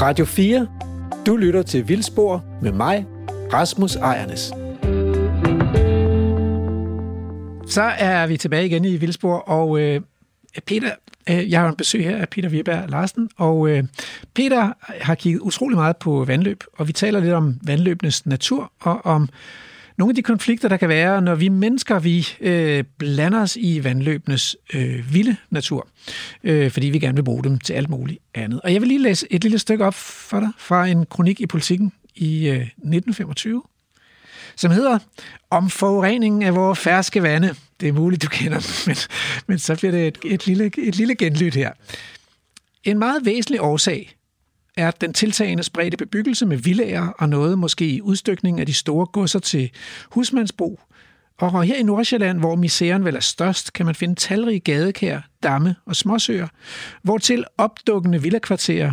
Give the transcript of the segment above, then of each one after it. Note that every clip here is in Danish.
Radio 4. Du lytter til Vildspor med mig, Rasmus Ejernes. Så er vi tilbage igen i Vildspor, og øh, Peter, øh, jeg har en besøg her af Peter Vierberg Larsen, og øh, Peter har kigget utrolig meget på vandløb, og vi taler lidt om vandløbenes natur, og om nogle af de konflikter, der kan være, når vi mennesker vi øh, blander os i vandløbenes øh, vilde natur, øh, fordi vi gerne vil bruge dem til alt muligt andet. Og jeg vil lige læse et lille stykke op for dig fra en kronik i politikken i øh, 1925, som hedder Om forureningen af vores ferske vande. Det er muligt, du kender den, men, men så bliver det et, et, lille, et lille genlyt her. En meget væsentlig årsag er den tiltagende spredte bebyggelse med villager og noget måske i udstykning af de store godser til husmandsbrug. Og her i Nordsjælland, hvor misæren vel er størst, kan man finde talrige gadekær, damme og småsøer, hvortil opdukkende villakvarterer,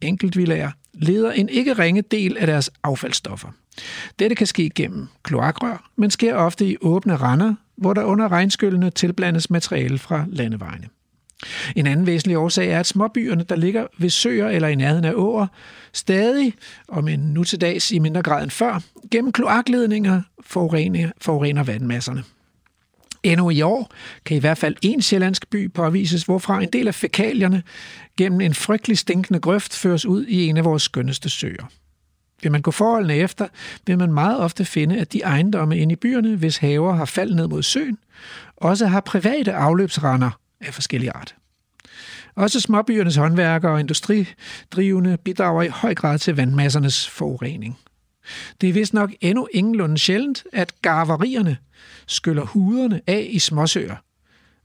enkeltvillager, leder en ikke ringe del af deres affaldsstoffer. Dette kan ske gennem kloakrør, men sker ofte i åbne render, hvor der under regnskyllene tilblandes materiale fra landevejene. En anden væsentlig årsag er, at småbyerne, der ligger ved søer eller i nærheden af åer, stadig, om end nu til dags i mindre grad end før, gennem kloakledninger forurener, forurener vandmasserne. Endnu i år kan i hvert fald en sjællandsk by påvises, hvorfra en del af fækalierne gennem en frygtelig stinkende grøft føres ud i en af vores skønneste søer. Vil man gå forholdene efter, vil man meget ofte finde, at de ejendomme inde i byerne, hvis haver har faldet ned mod søen, også har private afløbsrender af forskellige art. Også småbyernes håndværkere og industridrivende bidrager i høj grad til vandmassernes forurening. Det er vist nok endnu ingenlunde sjældent, at garverierne skyller huderne af i småsøer.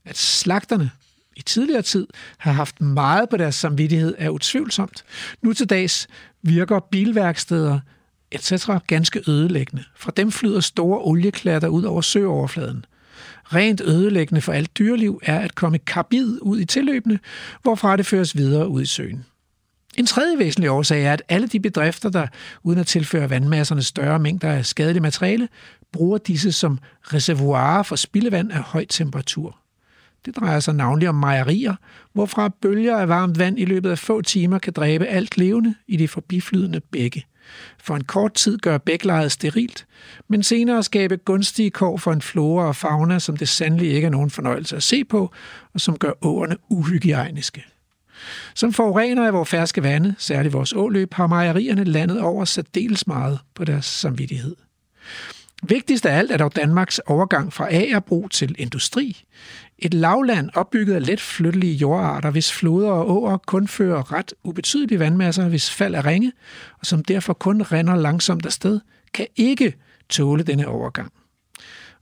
At slagterne i tidligere tid har haft meget på deres samvittighed er utvivlsomt. Nu til dags virker bilværksteder etc. ganske ødelæggende. Fra dem flyder store olieklatter ud over søoverfladen. Rent ødelæggende for alt dyreliv er at komme karbid ud i tilløbene, hvorfra det føres videre ud i søen. En tredje væsentlig årsag er, at alle de bedrifter, der uden at tilføre vandmasserne større mængder af skadeligt materiale, bruger disse som reservoirer for spildevand af høj temperatur. Det drejer sig navnlig om mejerier, hvorfra bølger af varmt vand i løbet af få timer kan dræbe alt levende i de forbiflydende bække. For en kort tid gør bæklejet sterilt, men senere skabe gunstige kår for en flora og fauna, som det sandelig ikke er nogen fornøjelse at se på, og som gør åerne uhygiejniske. Som forurener af vores ferske vande, særligt vores åløb, har mejerierne landet over særdeles meget på deres samvittighed. Vigtigst af alt er dog Danmarks overgang fra agerbrug til industri. Et lavland opbygget af let flyttelige jordarter, hvis floder og åer kun fører ret ubetydelige vandmasser, hvis fald er ringe, og som derfor kun render langsomt afsted, kan ikke tåle denne overgang.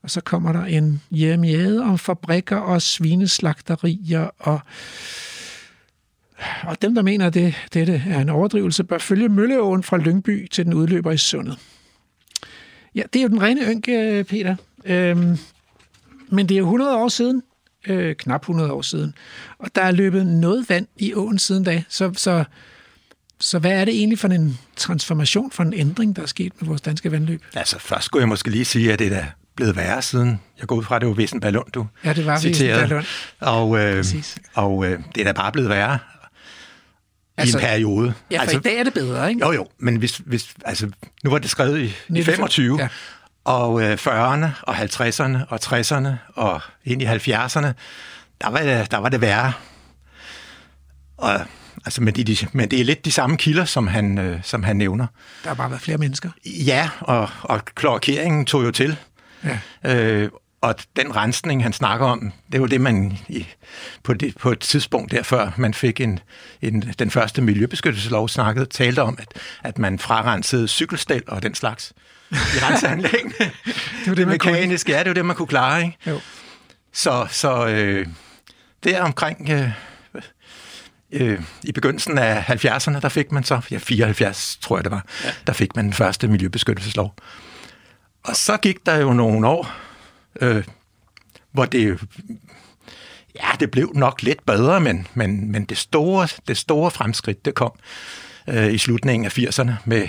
Og så kommer der en hjemmejade om fabrikker og svineslagterier og og dem, der mener, at det, dette er en overdrivelse, bør følge Mølleåen fra Lyngby til den udløber i sundet. Ja, det er jo den rene ynke, øh, Peter. Øhm, men det er jo 100 år siden, øh, knap 100 år siden, og der er løbet noget vand i åen siden da. Så, så, så hvad er det egentlig for en transformation, for en ændring, der er sket med vores danske vandløb? Altså, først skulle jeg måske lige sige, at det er blevet værre siden. Jeg går ud fra, at det var Vissen Ballon, du Ja, det var Vissen Ballon. Og, øh, og øh, det er da bare blevet værre altså, i en periode. Ja, for altså, i dag er det bedre, ikke? Jo, jo, men hvis, hvis, altså, nu var det skrevet i, i 25, ja. Og øh, 40'erne og 50'erne og 60'erne og ind i 70'erne, der var der var det værre. Og, altså, men, de, men det er lidt de samme kilder, som han, øh, som han nævner. Der har bare været flere mennesker. Ja, og, og kloakeringen tog jo til. Ja. Øh, og den rensning, han snakker om, det jo det, man i, på, det, på et tidspunkt derfor, man fik en, en, den første miljøbeskyttelseslov snakket, talte om, at, at man frarensede cykelstel og den slags i renseanlæggene. det var det, mekanisk, ja, det var det, man kunne klare, ikke? Jo. Så, så øh, der omkring... Øh, øh, i begyndelsen af 70'erne, der fik man så, ja 74 tror jeg det var, ja. der fik man den første miljøbeskyttelseslov. Og så gik der jo nogle år, øh, hvor det ja, det blev nok lidt bedre, men, men, men det, store, det store fremskridt, det kom øh, i slutningen af 80'erne med,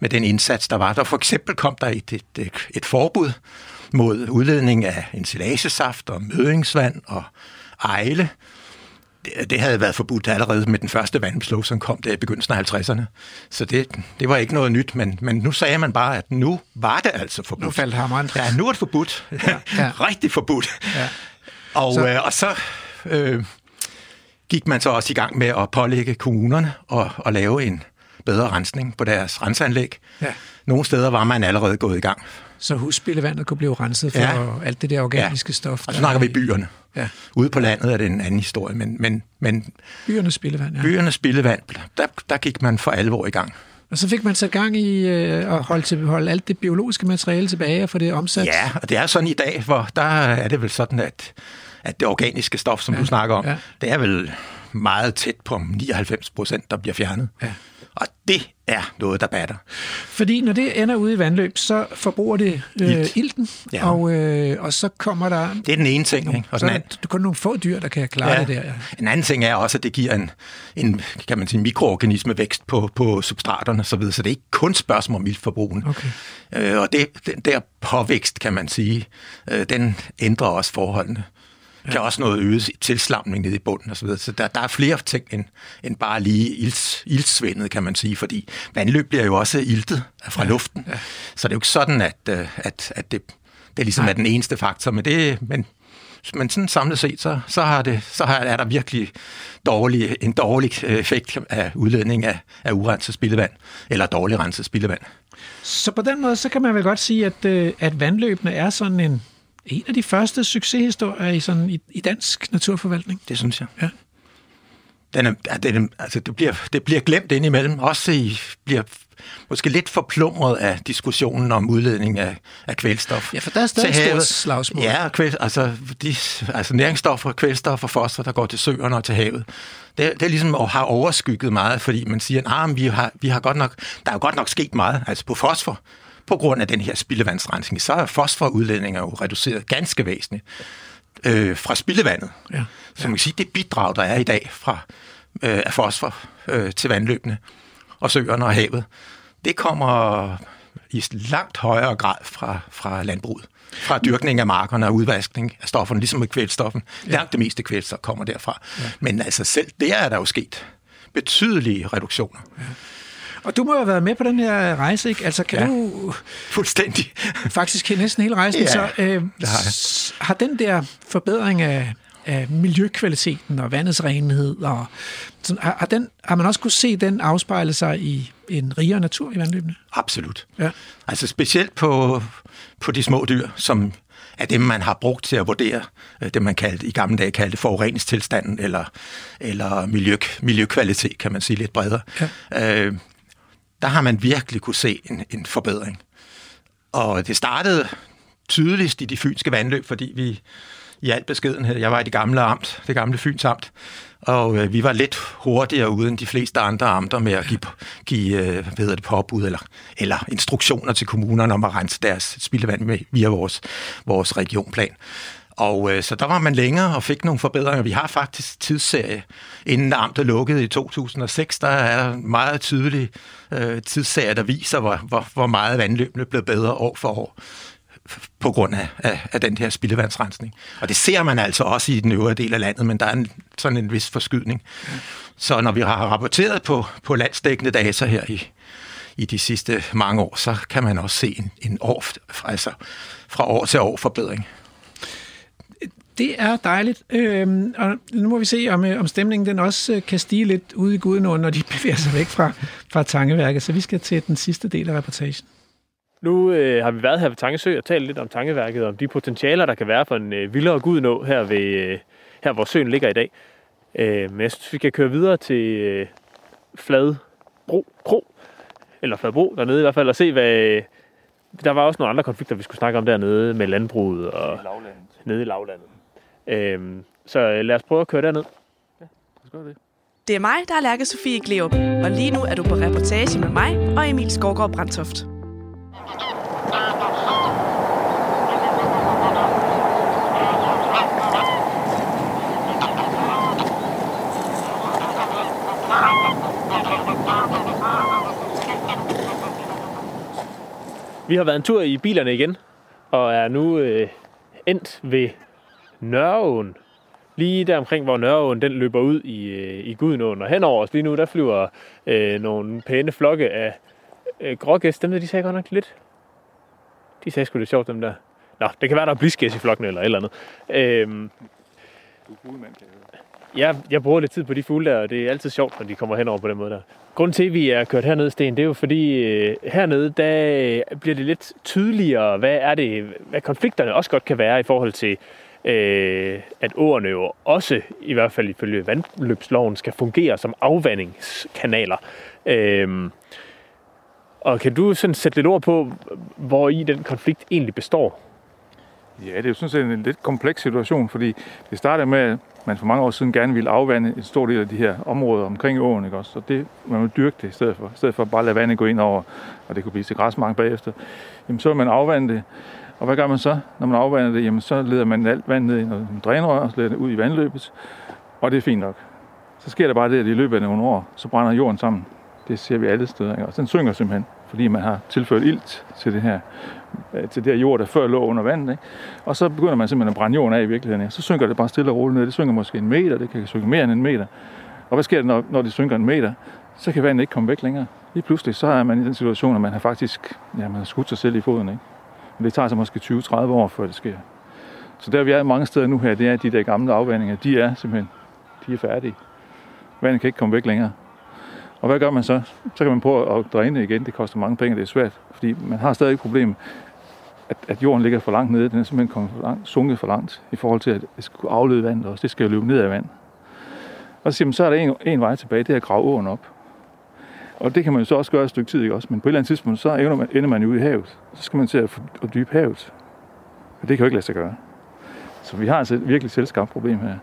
med den indsats, der var. Der for eksempel kom der et, et, et, forbud mod udledning af ensilagesaft og mødingsvand og ejle. det, det havde været forbudt allerede med den første vandslov, som kom der i begyndelsen af 50'erne. Så det, det var ikke noget nyt, men, men nu sagde man bare, at nu var det altså forbudt. Nu faldt hammeren. Ja, nu er det forbudt. Ja, ja. Rigtig forbudt. Ja. Og så, øh, og så øh, gik man så også i gang med at pålægge kommunerne og, og lave en bedre rensning på deres renseanlæg. Ja. Nogle steder var man allerede gået i gang. Så husspildevandet kunne blive renset for ja. alt det der organiske ja. stof. Og så snakker vi byerne. Ja. Ude på landet er det en anden historie, men, men, men byernes spildevand, ja. Byernes spildevand, der, der gik man for alvor i gang. Og så fik man sat gang i øh, at holde, til, holde alt det biologiske materiale tilbage og få det omsat. Ja, og det er sådan i dag, hvor der er det vel sådan, at, at det organiske stof, som ja. du snakker om, ja. det er vel meget tæt på 99 procent, der bliver fjernet. Ja. Og det er noget, der batter. Fordi når det ender ude i vandløb, så forbruger det øh, Ilt. ilten, ja. og, øh, og så kommer der... Det er den ene ting. Ikke? Og så er der kun nogle få dyr, der kan klare ja. det der. Ja. En anden ting er også, at det giver en, en kan man sige, mikroorganisme vækst på, på substraterne så videre, så det er ikke kun spørgsmål om iltforbrugen. Okay. Øh, og det, den der påvækst, kan man sige, øh, den ændrer også forholdene ja. kan også noget øget tilslamning nede i bunden osv. Så, så der, der er flere ting end, end bare lige ilds, ildsvindet, kan man sige, fordi vandløb bliver jo også iltet fra ja. luften. Ja. Så det er jo ikke sådan, at, øh, at, at det, det ligesom Nej. er den eneste faktor, men det, men men sådan samlet set, så, så, har det, så har, er der virkelig dårlig, en dårlig effekt af udledning af, af urenset spildevand, eller dårlig renset spildevand. Så på den måde, så kan man vel godt sige, at, øh, at vandløbene er sådan en, en af de første succeshistorier i, sådan, i, i dansk naturforvaltning. Det synes jeg. Ja. Den er, den, altså det, bliver, det bliver glemt indimellem. Også i, bliver måske lidt forplumret af diskussionen om udledning af, af kvælstof. Ja, for der er stadig stort slagsmål. Ja, kvæl, altså, de, altså næringsstoffer, kvælstof og fosfor, der går til søerne og til havet. Det, det er ligesom at have overskygget meget, fordi man siger, at ah, vi har, vi har godt nok, der er jo godt nok sket meget. Altså på fosfor, på grund af den her spildevandsrensning, så er fosforudledninger jo reduceret ganske væsentligt øh, fra spildevandet. Ja. Så man kan sige, det bidrag, der er i dag fra øh, af fosfor øh, til vandløbene og søerne og havet, det kommer i langt højere grad fra, fra landbruget. Fra dyrkning af markerne og udvaskning af stofferne, ligesom med kvælstoffen. Ja. Langt det meste kvælstof kommer derfra. Ja. Men altså selv der er der jo sket betydelige reduktioner. Ja. Og du må have været med på den her rejse, ikke? Altså, kan ja, du... fuldstændig. Faktisk næsten hele rejsen. Ja, så, øh, har, har den der forbedring af, af miljøkvaliteten og vandets renhed, og sådan, har, har, den, har man også kunne se den afspejle sig i en rigere natur i vandløbene? Absolut. Ja. Altså specielt på, på de små dyr, som er dem, man har brugt til at vurdere øh, det, man kaldte, i gamle dage kaldte forureningstilstanden, eller, eller miljø, miljøkvalitet, kan man sige lidt bredere. Ja. Øh, der har man virkelig kunne se en, en forbedring. Og det startede tydeligst i de fynske vandløb, fordi vi i al beskedenhed, jeg var i det gamle amt, det gamle Fyns amt, og øh, vi var lidt hurtigere uden de fleste andre amter med at give, give øh, hvad det, påbud eller, eller instruktioner til kommunerne om at rense deres spildevand med, via vores, vores regionplan. Og øh, så der var man længere og fik nogle forbedringer. Vi har faktisk tidsserie. Inden amtet lukkede i 2006, der er meget tydelig øh, tidsserie, der viser, hvor, hvor, hvor meget vandløbene blev bedre år for år på grund af, af, af den her spildevandsrensning. Og det ser man altså også i den øvrige del af landet, men der er en, sådan en vis forskydning. Så når vi har rapporteret på, på landsdækkende data her i, i de sidste mange år, så kan man også se en, en år, altså fra år til år forbedring. Det er dejligt, øhm, og nu må vi se, om, øh, om stemningen den også øh, kan stige lidt ude i Gudenåen, når de bevæger sig væk fra, fra Tangeværket. Så vi skal til den sidste del af reportagen. Nu øh, har vi været her ved Tangesø og talt lidt om Tangeværket, og om de potentialer, der kan være for en øh, vildere Gudenå her, ved, øh, her, hvor søen ligger i dag. Øh, men jeg synes, vi kan køre videre til øh, Fladbro Kro, eller Fladbro dernede i hvert fald, og se, hvad... Der var også nogle andre konflikter, vi skulle snakke om dernede med landbruget og nede i lavlandet. Øhm, så øh, lad os prøve at køre derned. Ja, lad os gøre det. Det er mig, der er Lærke Sofie Gleup, og lige nu er du på reportage med mig og Emil Skovgaard Brandtoft. Vi har været en tur i bilerne igen, og er nu øh, endt ved Nørreåen, lige der omkring, hvor Nørreåen den løber ud i, øh, i Gudenåen. Og henover os lige nu, der flyver øh, nogle pæne flokke af øh, grågæst. Dem der, de sagde godt nok lidt. De sagde sgu det sjovt, dem der. Nå, det kan være, der er bliskæs i flokken eller et eller andet. Øhm, Du er fuglemand, kan jeg høre. jeg, jeg bruger lidt tid på de fugle der, og det er altid sjovt, når de kommer henover på den måde der. Grunden til, at vi er kørt herned, Sten, det er jo fordi, øh, hernede, der bliver det lidt tydeligere, hvad er det, hvad konflikterne også godt kan være i forhold til, øh, at åerne jo også, i hvert fald ifølge vandløbsloven, skal fungere som afvandingskanaler. Øh, og kan du sådan sætte lidt ord på, hvor i den konflikt egentlig består? Ja, det er jo sådan set en lidt kompleks situation, fordi det startede med, at man for mange år siden gerne ville afvande en stor del af de her områder omkring åen, ikke også? Så det, man vil dyrke det i stedet for, i stedet for bare at lade vandet gå ind over, og det kunne blive til græsmark bagefter. Jamen, så vil man afvande det. Og hvad gør man så, når man afvander det? Jamen, så leder man alt vand ned i noget drænrør, og så leder det ud i vandløbet, og det er fint nok. Så sker der bare det, at i løbet af nogle år, så brænder jorden sammen. Det ser vi alle steder. Ikke? Og den synker simpelthen, fordi man har tilført ilt til det her, øh, til det her jord, der før lå under vandet. Ikke? Og så begynder man simpelthen at brænde jorden af i virkeligheden. Ikke? Så synker det bare stille og roligt ned. Det synker måske en meter, det kan synke mere end en meter. Og hvad sker der, når, når det synker en meter? Så kan vandet ikke komme væk længere. Lige pludselig, så er man i den situation, at man har faktisk ja, man har skudt sig selv i foden. Ikke? Men det tager så måske 20-30 år, før det sker. Så der vi er mange steder nu her, det er, at de der gamle afvandinger, de er simpelthen de er færdige. Vandet kan ikke komme væk længere. Og hvad gør man så? Så kan man prøve at dræne igen. Det koster mange penge, det er svært. Fordi man har stadig et problem, at, at jorden ligger for langt nede. Den er simpelthen kommet for langt, sunket for langt i forhold til, at det skulle aflede vandet også. Det skal jo løbe ned af vand. Og så siger man, så er der en, en vej tilbage, det er at grave åen op. Og det kan man jo så også gøre et stykke tid, ikke også? Men på et eller andet tidspunkt, så ender man, ender man jo ude i havet. Så skal man til at, at dybe havet. Og det kan jo ikke lade sig gøre. Så vi har altså et virkelig selskabt problem her.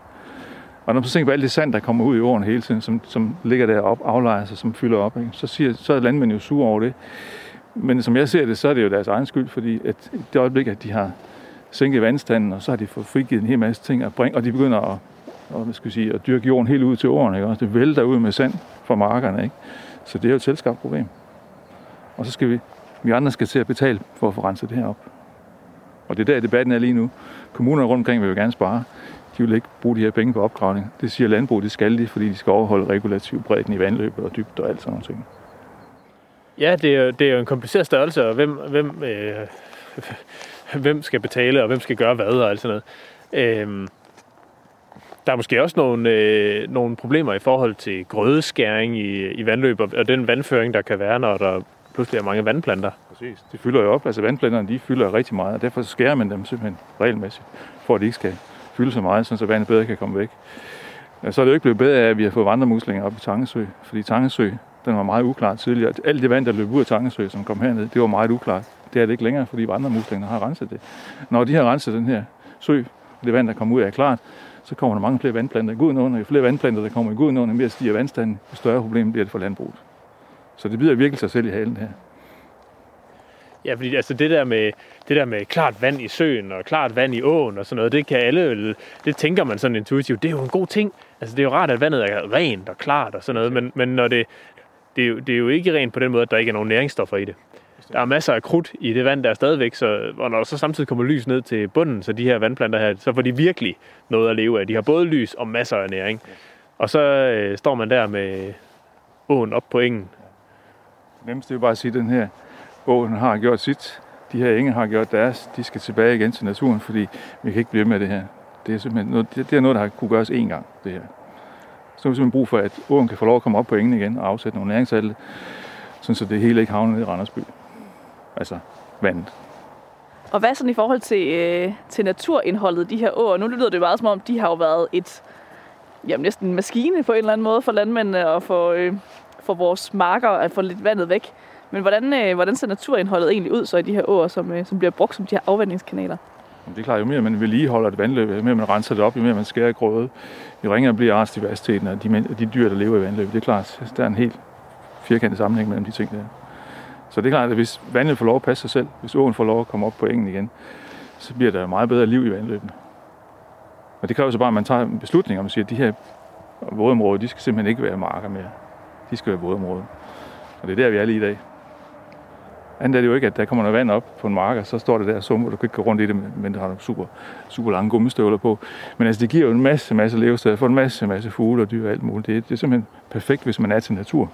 Og når man så tænker på alt det sand, der kommer ud i åren hele tiden, som, som ligger der aflejer sig, som fylder op, ikke? Så, siger, så er landmænd jo sure over det. Men som jeg ser det, så er det jo deres egen skyld, fordi at det øjeblik, at de har sænket vandstanden, og så har de fået frigivet en hel masse ting at bringe, og de begynder at, og, hvad skal jeg sige, at dyrke jorden helt ud til årene. Ikke? Også det vælter ud med sand fra markerne. Ikke? Så det er jo et selskabt problem. Og så skal vi, vi andre skal til at betale for at få renset det her op. Og det er der, debatten er lige nu. Kommunerne rundt omkring vil jo gerne spare. De vil ikke bruge de her penge på opgravning. Det siger landbrug, det skal de, fordi de skal overholde regulativ bredden i vandløbet og dybde og alt sådan nogle ting. Ja, det er, det er jo en kompliceret størrelse, og hvem, hvem, øh, hvem skal betale, og hvem skal gøre hvad, og alt sådan noget. Øh, der er måske også nogle, øh, nogle problemer i forhold til grødeskæring i, i vandløb, og, og den vandføring, der kan være, når der pludselig er mange vandplanter. Præcis. De fylder jo op. Altså vandplanterne, de fylder rigtig meget, og derfor skærer man dem simpelthen regelmæssigt, for at de ikke skal fylde så meget, så vandet bedre kan komme væk. Så er det jo ikke blevet bedre af, at vi har fået vandremuslinger op i Tangesø, fordi Tangesø, den var meget uklar tidligere. Alt det vand, der løb ud af Tangesø, som kom herned, det var meget uklart. Det er det ikke længere, fordi vandremuslingerne har renset det. Når de har renset den her sø, og det vand, der kommer ud, er klart, så kommer der mange flere vandplanter i Gudenåen, og jo flere vandplanter, der kommer i Gudenåen, jo mere stiger vandstanden, jo større problem bliver det for landbruget. Så det bider virkelig sig selv i halen her. Ja, fordi altså det der med det der med klart vand i søen og klart vand i åen og sådan noget, det kan alle det tænker man sådan intuitivt, det er jo en god ting. Altså det er jo rart at vandet er rent og klart og sådan noget, men, men når det det er, jo, det er jo ikke rent på den måde, at der ikke er nogen næringsstoffer i det. Der er masser af krudt i det vand, der er stadigvæk, så, og når der så samtidig kommer lys ned til bunden, så de her vandplanter her, så får de virkelig noget at leve af. De har både lys og masser af næring. Og så øh, står man der med åen op på engen. Det er jo bare at sige, at den her åen har gjort sit. De her enge har gjort deres. De skal tilbage igen til naturen, fordi vi kan ikke blive med det her. Det er simpelthen noget, det, det er noget, der har kunne gøres én gang, det her. Så har vi simpelthen brug for, at åen kan få lov at komme op på engen igen og afsætte nogle næringsalte, så det hele ikke havner ned i Randersby. Altså vandet. Og hvad sådan i forhold til, øh, til naturindholdet i de her åer? Nu lyder det meget som om, de har jo været et, jamen næsten en maskine på en eller anden måde for landmændene og for, øh, for vores marker at få lidt vandet væk. Men hvordan, øh, hvordan ser naturindholdet egentlig ud så i de her åer, som, øh, som bliver brugt som de her afvandingskanaler? Det er klart, jo mere man vedligeholder et vandløb, jo mere man renser det op, jo mere man skærer i grøde, jo ringere bliver artsdiversiteten af de, de dyr, der lever i vandløbet. Det er klart, der er en helt firkantet sammenhæng mellem de ting der. Så det er klart, at hvis vandet får lov at passe sig selv, hvis åen får lov at komme op på engen igen, så bliver der meget bedre liv i vandløbene. Men det kræver så bare, at man tager en beslutning om at sige, at de her vådområder, de skal simpelthen ikke være marker mere. De skal være vådområder. Og det er der, vi er lige i dag. Andet er det jo ikke, at der kommer noget vand op på en mark, og så står det der summer, du kan ikke gå rundt i det, men det har nogle super, super lange gummistøvler på. Men altså, det giver jo en masse, masse levesteder for en masse, masse fugle og dyr og alt muligt. Det, er, det er simpelthen perfekt, hvis man er til natur.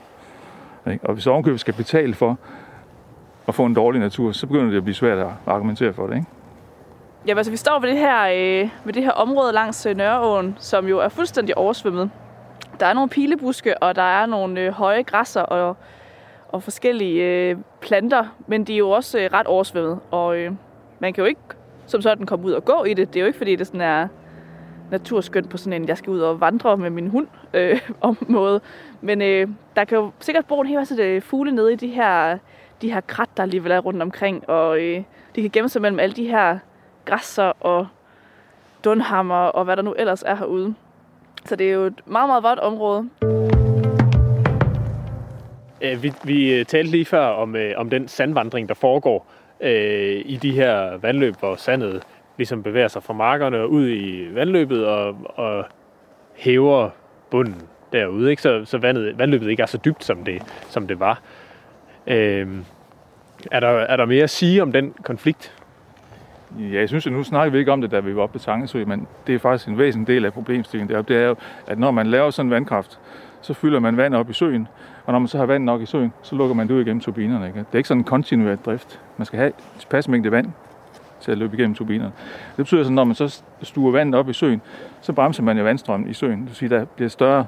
Ikke? Og hvis ovenkøbet skal betale for og få en dårlig natur, så begynder det at blive svært at argumentere for det. Ikke? Ja, altså vi står ved det her, øh, ved det her område langs øh, Nørreåen, som jo er fuldstændig oversvømmet. Der er nogle pilebuske, og der er nogle øh, høje græsser og, og forskellige øh, planter, men de er jo også øh, ret oversvømmet. Og øh, man kan jo ikke som sådan komme ud og gå i det. Det er jo ikke, fordi det sådan er naturskønt på sådan en, jeg skal ud og vandre med min hund øh, om måde. Men øh, der kan jo sikkert bo en hel masse øh, fugle nede i de her, de her krat, der alligevel er rundt omkring. Og øh, de kan gemme sig mellem alle de her græsser og dunhammer og hvad der nu ellers er herude. Så det er jo et meget, meget vådt område. Øh, vi, vi øh, talte lige før om, øh, om den sandvandring, der foregår øh, i de her vandløb, hvor sandet ligesom bevæger sig fra markerne og ud i vandløbet og, og hæver bunden derude, ikke? Så, så vandet, vandløbet ikke er så dybt, som det, som det var. Øh, er, der, er der mere at sige om den konflikt? Ja, jeg synes, at nu snakker vi ikke om det, da vi var oppe på Tangesø, men det er faktisk en væsentlig del af problemstillingen deroppe. Det er jo, at når man laver sådan en vandkraft, så fylder man vand op i søen, og når man så har vand nok i søen, så lukker man det ud igennem turbinerne. Ikke? Det er ikke sådan en kontinuerlig drift. Man skal have pas mængde vand til at løbe igennem turbinerne. Det betyder, at når man så stuer vandet op i søen, så bremser man jo vandstrømmen i søen. Det vil sige, at der bliver større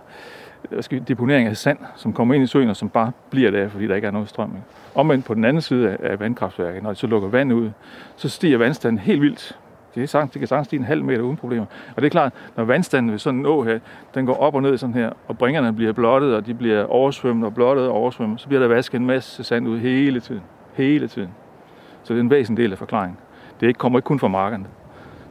deponering af sand, som kommer ind i søen, og som bare bliver der, fordi der ikke er noget strøm. Ikke? Omvendt på den anden side af vandkraftværket, når de så lukker vand ud, så stiger vandstanden helt vildt. Det, er sagt, det kan sagtens stige en halv meter uden problemer. Og det er klart, når vandstanden ved sådan en å her, den går op og ned sådan her, og bringerne bliver blottet, og de bliver oversvømmet og blottet og oversvømmet, så bliver der vasket en masse sand ud hele tiden. Hele tiden. Så det er en væsentlig del af forklaringen. Det kommer ikke kun fra markerne.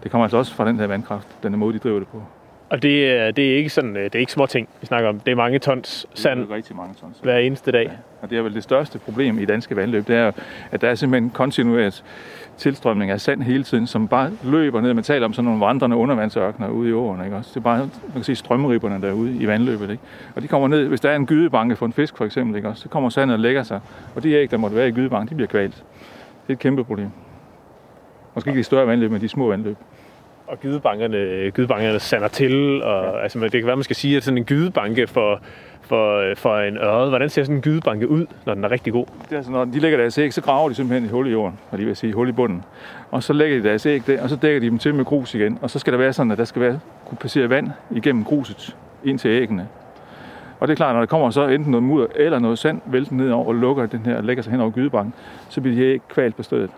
Det kommer altså også fra den her vandkraft, den måde, de driver det på. Og det, er, det er ikke sådan, det er ikke små ting, vi snakker om. Det er mange tons sand det er rigtig mange tons. hver eneste dag. Ja. Og det er vel det største problem i danske vandløb, det er, at der er simpelthen kontinueret tilstrømning af sand hele tiden, som bare løber ned. Man taler om sådan nogle vandrende undervandsørkner ude i åen. Ikke? Også det er bare, man kan se strømribberne derude i vandløbet. Ikke? Og de kommer ned, hvis der er en gydebanke for en fisk for eksempel, ikke? Også, så kommer sandet og lægger sig. Og de æg, der måtte være i gydebanken, de bliver kvalt. Det er et kæmpe problem. Måske ikke de større vandløb, men de små vandløb og gydebankerne, gydebankerne sander til, og ja. altså, det kan være, man skal sige, at sådan en gydebanke for, for, for en ørred, hvordan ser sådan en gydebanke ud, når den er rigtig god? Det er altså, når de lægger deres æg, så graver de simpelthen et hul i jorden, og de vil sige hul i bunden. Og så lægger de deres æg der, og så dækker de dem til med grus igen. Og så skal der være sådan, at der skal være, kunne passere vand igennem gruset ind til æggene. Og det er klart, når der kommer så enten noget mudder eller noget sand væltende ned over og lukker den her og lægger sig hen over gydebanken, så bliver de æg kvalt på stedet.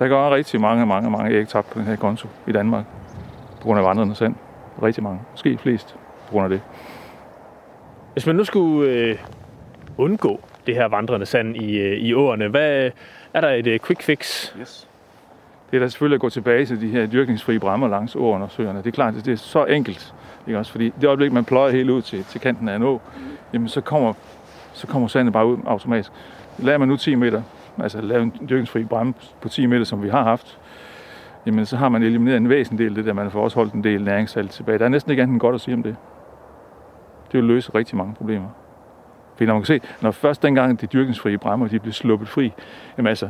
Der går rigtig mange, mange, mange æg tabt på den her konto i Danmark. På grund af vandrende sand. Rigtig mange. Måske flest på grund af det. Hvis man nu skulle øh, undgå det her vandrende sand i, øh, i åerne, hvad, er der et øh, quick fix? Yes. Det er da selvfølgelig at gå tilbage til de her dyrkningsfrie bræmmer langs åerne og søerne. Det er klart, det er så enkelt. Ikke også? Fordi det øjeblik, man pløjer helt ud til, til kanten af en å, jamen så kommer, så kommer sandet bare ud automatisk. Lader man nu 10 meter altså lave en dyrkningsfri bremme på 10 meter, som vi har haft, jamen så har man elimineret en væsentlig del af det der, man får også holdt en del næringssalt tilbage. Der er næsten ikke andet godt at sige om det. Det vil løse rigtig mange problemer. Fordi når man kan se, når først dengang de dyrkningsfrie bræmmer, de blev sluppet fri, jamen altså,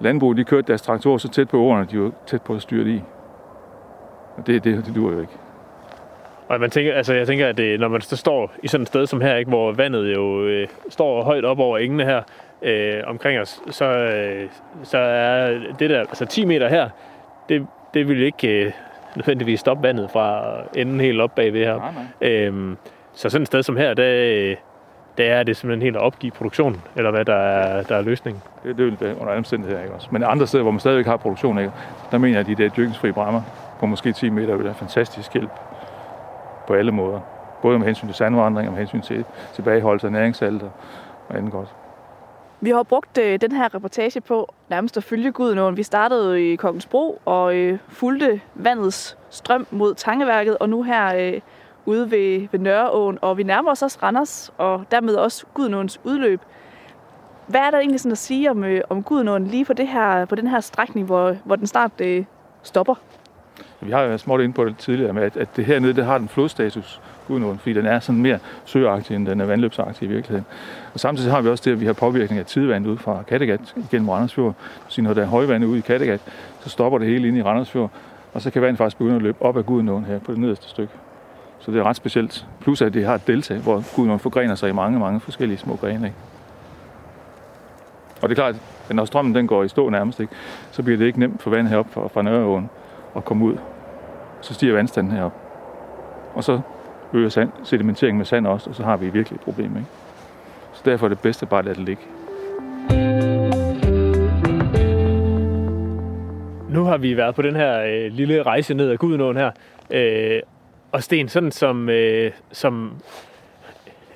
landbruget de kørte deres traktorer så tæt på årene, de var tæt på at styre det i. Og det, det, det dur jo ikke. Og man tænker, altså jeg tænker, at det, når man så står i sådan et sted som her, ikke, hvor vandet jo øh, står højt op over engene her, øh, omkring os, så, øh, så er det der, altså 10 meter her, det, det vil ikke øh, nødvendigvis stoppe vandet fra enden helt op bagved her. Nej, nej. Øhm, så sådan et sted som her, der, der er det simpelthen helt at opgive produktion, eller hvad der er, der er løsningen. Det, det vil det under omstændigheder, ikke også. Men andre steder, hvor man stadigvæk har produktion, ikke, der mener jeg, at de der dyrkningsfrie bræmmer på måske 10 meter vil have fantastisk hjælp på alle måder. Både med hensyn til sandvandring og med hensyn til tilbageholdelse af næringssalt og andet godt. Vi har brugt øh, den her reportage på nærmest at følge Gudenåen. Vi startede i Kongens Bro og øh, fulgte vandets strøm mod Tangeværket, og nu her øh, ude ved, ved Nørreåen, og vi nærmer os også Randers, og dermed også Gudenåens udløb. Hvad er der egentlig sådan at sige om, øh, om Gudenåen lige på, det her, på den her strækning, hvor, hvor den snart øh, stopper? Vi har jo småt ind på det tidligere med, at, at det hernede, det har den flodstatus, Gudenåen, fordi den er sådan mere søagtig, end den er vandløbsagtig i virkeligheden. Og samtidig har vi også det, at vi har påvirkning af tidevand ud fra Kattegat igennem Randersfjord. Så når der er højvand ude i Kattegat, så stopper det hele inde i Randersfjord, og så kan vandet faktisk begynde at løbe op ad Gudenåen her på det nederste stykke. Så det er ret specielt. Plus at det har et delta, hvor Gudenåen forgrener sig i mange, mange forskellige små grene. Ikke? Og det er klart, at når strømmen den går i stå nærmest, ikke, så bliver det ikke nemt for vandet heroppe fra, fra Nørreåen at komme ud. Så stiger vandstanden herop. Og så øger sand, sedimenteringen med sand også, og så har vi virkelig et problem. Ikke? Så derfor er det bedste bare at lade det ligge. Nu har vi været på den her øh, lille rejse ned ad Gudenåen her. Øh, og Sten, sådan som, øh, som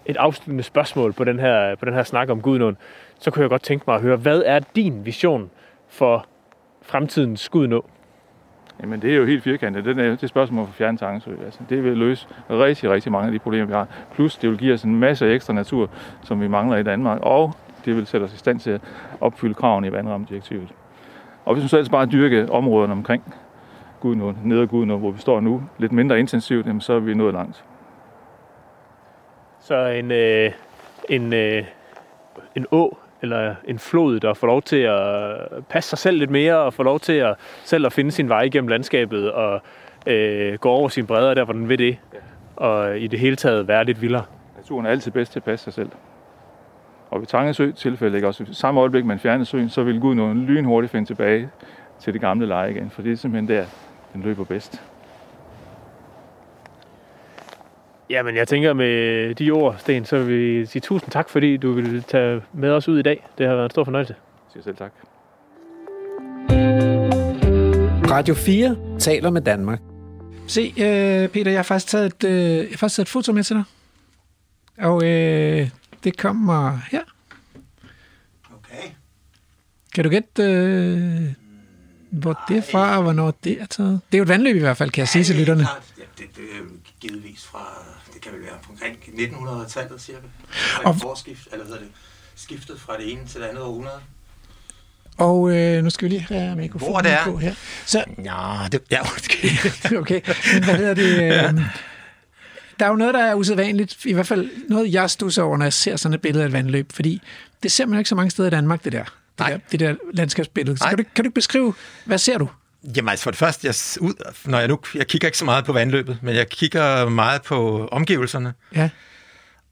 et afsluttende spørgsmål på den her, på den her snak om Gudenåen, så kunne jeg godt tænke mig at høre, hvad er din vision for fremtidens Gudenå? Jamen det er jo helt firkantet. Det er, det er spørgsmål for fjerne Tangesø. Altså, det vil løse rigtig, rigtig mange af de problemer, vi har. Plus det vil give os en masse ekstra natur, som vi mangler i Danmark. Og det vil sætte os i stand til at opfylde kravene i vandrammedirektivet. Og hvis man så ellers bare dyrke områderne omkring Gudnå, nede Gudnå, hvor vi står nu, lidt mindre intensivt, jamen, så er vi nået langt. Så en, øh, en, øh, en å eller en flod, der får lov til at passe sig selv lidt mere, og får lov til at selv at finde sin vej gennem landskabet, og øh, gå over sin bredder der, hvor den vil det, og i det hele taget være lidt vildere. Naturen er altid bedst til at passe sig selv. Og ved Tangesø tilfælde, ikke? også i samme øjeblik, man fjerner søen, så vil Gud nå lynhurtigt finde tilbage til det gamle leje igen, for det er simpelthen der, den løber bedst. Jamen, jeg tænker med de ord, Sten, så vil vi sige tusind tak, fordi du ville tage med os ud i dag. Det har været en stor fornøjelse. Jeg siger selv tak. Radio 4 taler med Danmark. Se, øh, Peter, jeg har faktisk taget et, øh, jeg har faktisk taget et foto med til dig. Og øh, det kommer her. Okay. Kan du gætte, øh, hvor det er fra, og hvornår det er taget? Det er jo et vandløb i hvert fald, kan jeg sige til lytterne. Det, det er jo givetvis fra, det kan vel være omkring 1900-tallet cirka. Og- forskift, eller hedder det, skiftet fra det ene til det andet århundrede. Og øh, nu skal vi lige have mikrofonen Hvor det er? på her. Så, Ja, det, ja, undskyld. okay, men hvad hedder det? Øh, der er jo noget, der er usædvanligt, i hvert fald noget, jeg stusser over, når jeg ser sådan et billede af et vandløb, fordi det ser man ikke så mange steder i Danmark, det der. Det, Nej. der, det der landskabsbillede. Så kan du, kan du beskrive, hvad ser du? Jamen altså for det første, jeg, ud, når jeg nu, jeg kigger ikke så meget på vandløbet, men jeg kigger meget på omgivelserne. Ja,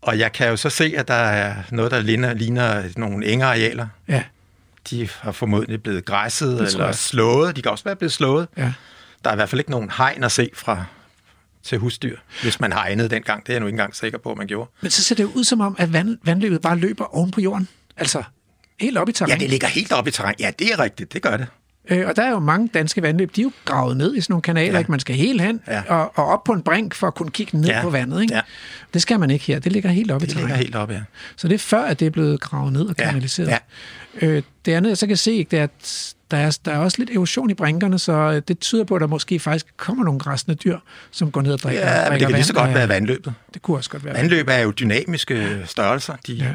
Og jeg kan jo så se, at der er noget, der ligner, ligner nogle engearealer. ja, De har formodentlig blevet græsset eller jeg. slået. De kan også være blevet slået. ja. Der er i hvert fald ikke nogen hegn at se fra til husdyr, hvis man hegnede dengang. Det er jeg nu ikke engang sikker på, at man gjorde. Men så ser det ud som om, at vand, vandløbet bare løber oven på jorden. Altså, helt op i terræn. Ja, det ligger helt oppe i terræn. Ja, det er rigtigt. Det gør det. Øh, og der er jo mange danske vandløb, de er jo gravet ned i sådan nogle kanaler, ja. Ja. ikke? Man skal helt hen Ja. og, og op på en brink for at kunne kigge ned Ja. på vandet, ikke? Ja. Det skal man ikke her. Det ligger helt op i Det ligger terræn. helt oppe, ja. Så det er før, at det er blevet gravet ned og Ja. kanaliseret. Ja. Øh, det andet, jeg så kan se, det er, at der er, der er også lidt erosion i brinkerne, så øh, det tyder på, at der måske faktisk kommer nogle græsne dyr, som går ned og drikker, Ja, men drikker det kan lige så godt af- være vandløbet. Det kunne også godt være. Vandløb er jo dynamiske størrelser. De Ja.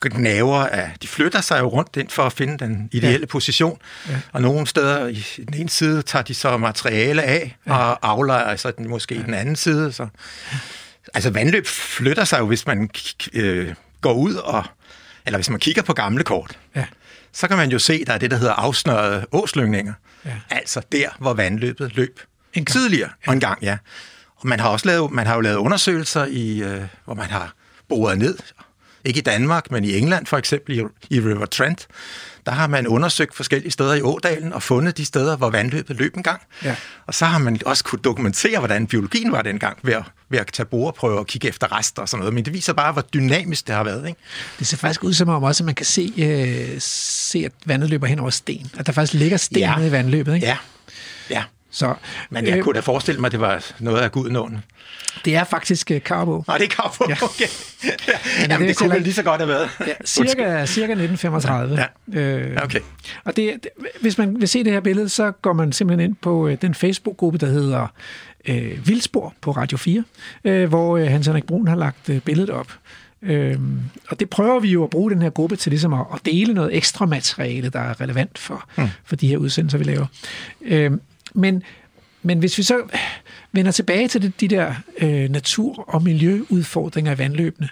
Gnaver af, de flytter sig jo rundt ind for at finde den ideelle ja. position. Ja. Og nogle steder i den ene side tager de så materiale af ja. og aflejer så den måske ja. i den anden side. Så. Altså vandløb flytter sig jo, hvis man øh, går ud og, eller hvis man kigger på gamle kort, Ja. så kan man jo se, der er det, der hedder afsnørrede åslyngninger. Ja. Altså der, hvor vandløbet løb En gang. tidligere. Og en gang, ja. Og man har også lavet, man har jo lavet undersøgelser, i, øh, hvor man har boret ned, ikke i Danmark, men i England for eksempel, i, River Trent. Der har man undersøgt forskellige steder i Ådalen og fundet de steder, hvor vandløbet løb en gang. Ja. Og så har man også kunne dokumentere, hvordan biologien var dengang ved at, ved at tage boreprøver og kigge efter rester og sådan noget. Men det viser bare, hvor dynamisk det har været. Ikke? Det ser faktisk ud som om også, at man kan se, øh, se at vandet løber hen over sten. At der faktisk ligger sten Ja. nede i vandløbet. Ikke? Ja, ja. Så, Men jeg øh, kunne da forestille mig, at det var noget af Gudnåen. Det er faktisk øh, Carbo. Nej, det er Carbo. Ja. Okay. Ja. det Jamen, det, det kunne vel lige så godt have været. Ja, cirka, cirka 1935. Ja. Øh, okay. Og det, det, hvis man vil se det her billede, så går man simpelthen ind på øh, den Facebook-gruppe, der hedder øh, Vildspor på Radio 4, øh, hvor øh, Hans Henrik Brun har lagt øh, billedet op. Øhm, og det prøver vi jo at bruge den her gruppe til ligesom at, at dele noget ekstra materiale, der er relevant for, mm. for de her udsendelser, vi laver. Øhm, men men hvis vi så vender tilbage til de der øh, natur- og miljøudfordringer i vandløbene,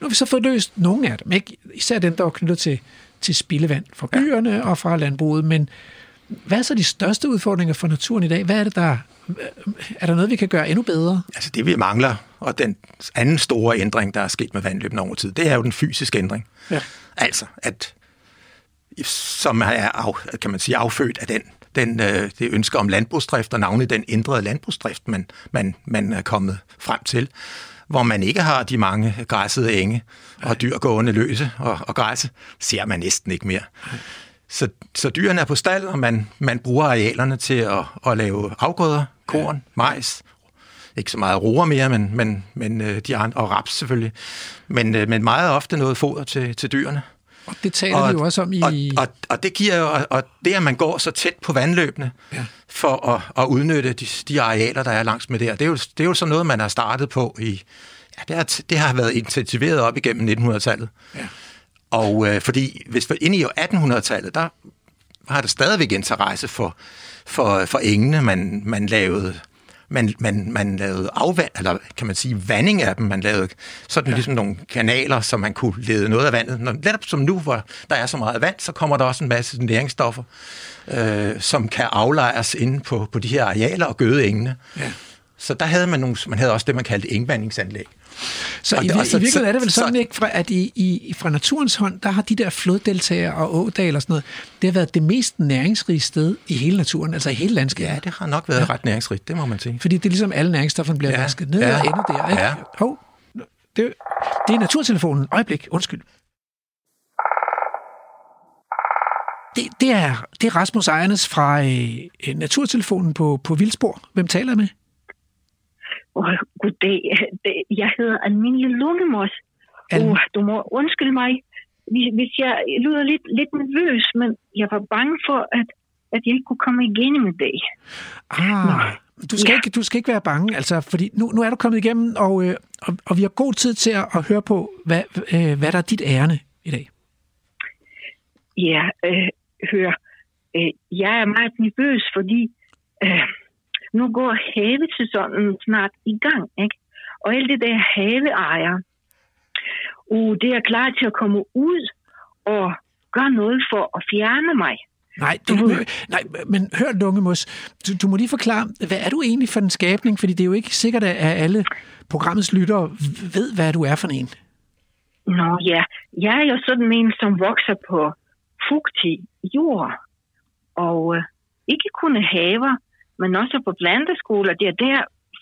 nu har vi så fået løst nogle af dem, ikke? især dem, der er knyttet til, til spildevand fra byerne ja. og fra landbruget, men hvad er så de største udfordringer for naturen i dag? Hvad er det, der... Er der noget, vi kan gøre endnu bedre? Altså det, vi mangler, og den anden store ændring, der er sket med vandløbene over tid, det er jo den fysiske ændring. Ja. Altså, at som er af, kan man sige, affødt af den, den, øh, det ønske om landbrugsdrift, og navnet den ændrede landbrugsdrift, man, man, man er kommet frem til, hvor man ikke har de mange græssede enge og dyr gående løse og, og græsse, ser man næsten ikke mere. Så, så dyrene er på stald, og man, man bruger arealerne til at, at lave afgrøder, korn, majs, ikke så meget roer mere, men, men, men øh, de andre, og raps selvfølgelig, men, øh, men meget ofte noget foder til, til dyrene. Og det taler og, vi jo også om i... Og, og, og det giver jo, og det at man går så tæt på vandløbene, ja. for at, at udnytte de, de arealer, der er langs med der, det er jo, det er jo sådan noget, man har startet på i... Ja, det har, det har været intensiveret op igennem 1900-tallet. Ja. Og øh, fordi hvis vi ind i 1800-tallet, der har der stadigvæk interesse for, for, for engene. Man, man lavede man, man, man lavede afvand, eller kan man sige vanding af dem. Man lavede sådan ja. ligesom nogle kanaler, så man kunne lede noget af vandet. Når, netop som nu, hvor der er så meget vand, så kommer der også en masse næringsstoffer, øh, som kan aflejres inde på, på de her arealer og gøde engene. Ja. Så der havde man, nogle, man havde også det, man kaldte engvandingsanlæg. Så og i, det, i virkeligheden er det vel sådan, så, ikke, fra, at i, i, fra naturens hånd, der har de der floddeltager og ådal og sådan noget, det har været det mest næringsrige sted i hele naturen, altså i hele landskabet. Ja, det har nok været ja. ret næringsrigt, det må man sige. Fordi det er ligesom alle næringsstofferne bliver ja. vasket ned ja. og ender der. Ikke? Ja. Hov, det, det er naturtelefonen. Øjeblik, undskyld. Det, det, er, det er Rasmus Ejernes fra øh, Naturtelefonen på, på Vildspor. Hvem taler jeg med? Oh, goddag. Jeg hedder Almindelig Lungemos. Al- uh, du må undskylde mig, hvis jeg lyder lidt, lidt nervøs, men jeg var bange for, at, at jeg ikke kunne komme igennem i dag. Ah, Nå. Du skal, ja. ikke, du skal ikke være bange, altså, fordi nu, nu er du kommet igennem, og, øh, og, og vi har god tid til at, at høre på, hvad, øh, hvad der er dit ærne i dag. Ja, øh, hør. Øh, jeg er meget nervøs, fordi øh, nu går havesæsonen snart i gang, ikke? Og alle det der haveejer, uh, det er klar til at komme ud og gøre noget for at fjerne mig. Nej, du, nej, men hør, Lungemus, du, du må lige forklare, hvad er du egentlig for en skabning? Fordi det er jo ikke sikkert, at alle programmets lyttere ved, hvad du er for en. Nå ja, jeg er jo sådan en, som vokser på fugtig jord, og øh, ikke kun haver, men også på planteskoler. Det er der,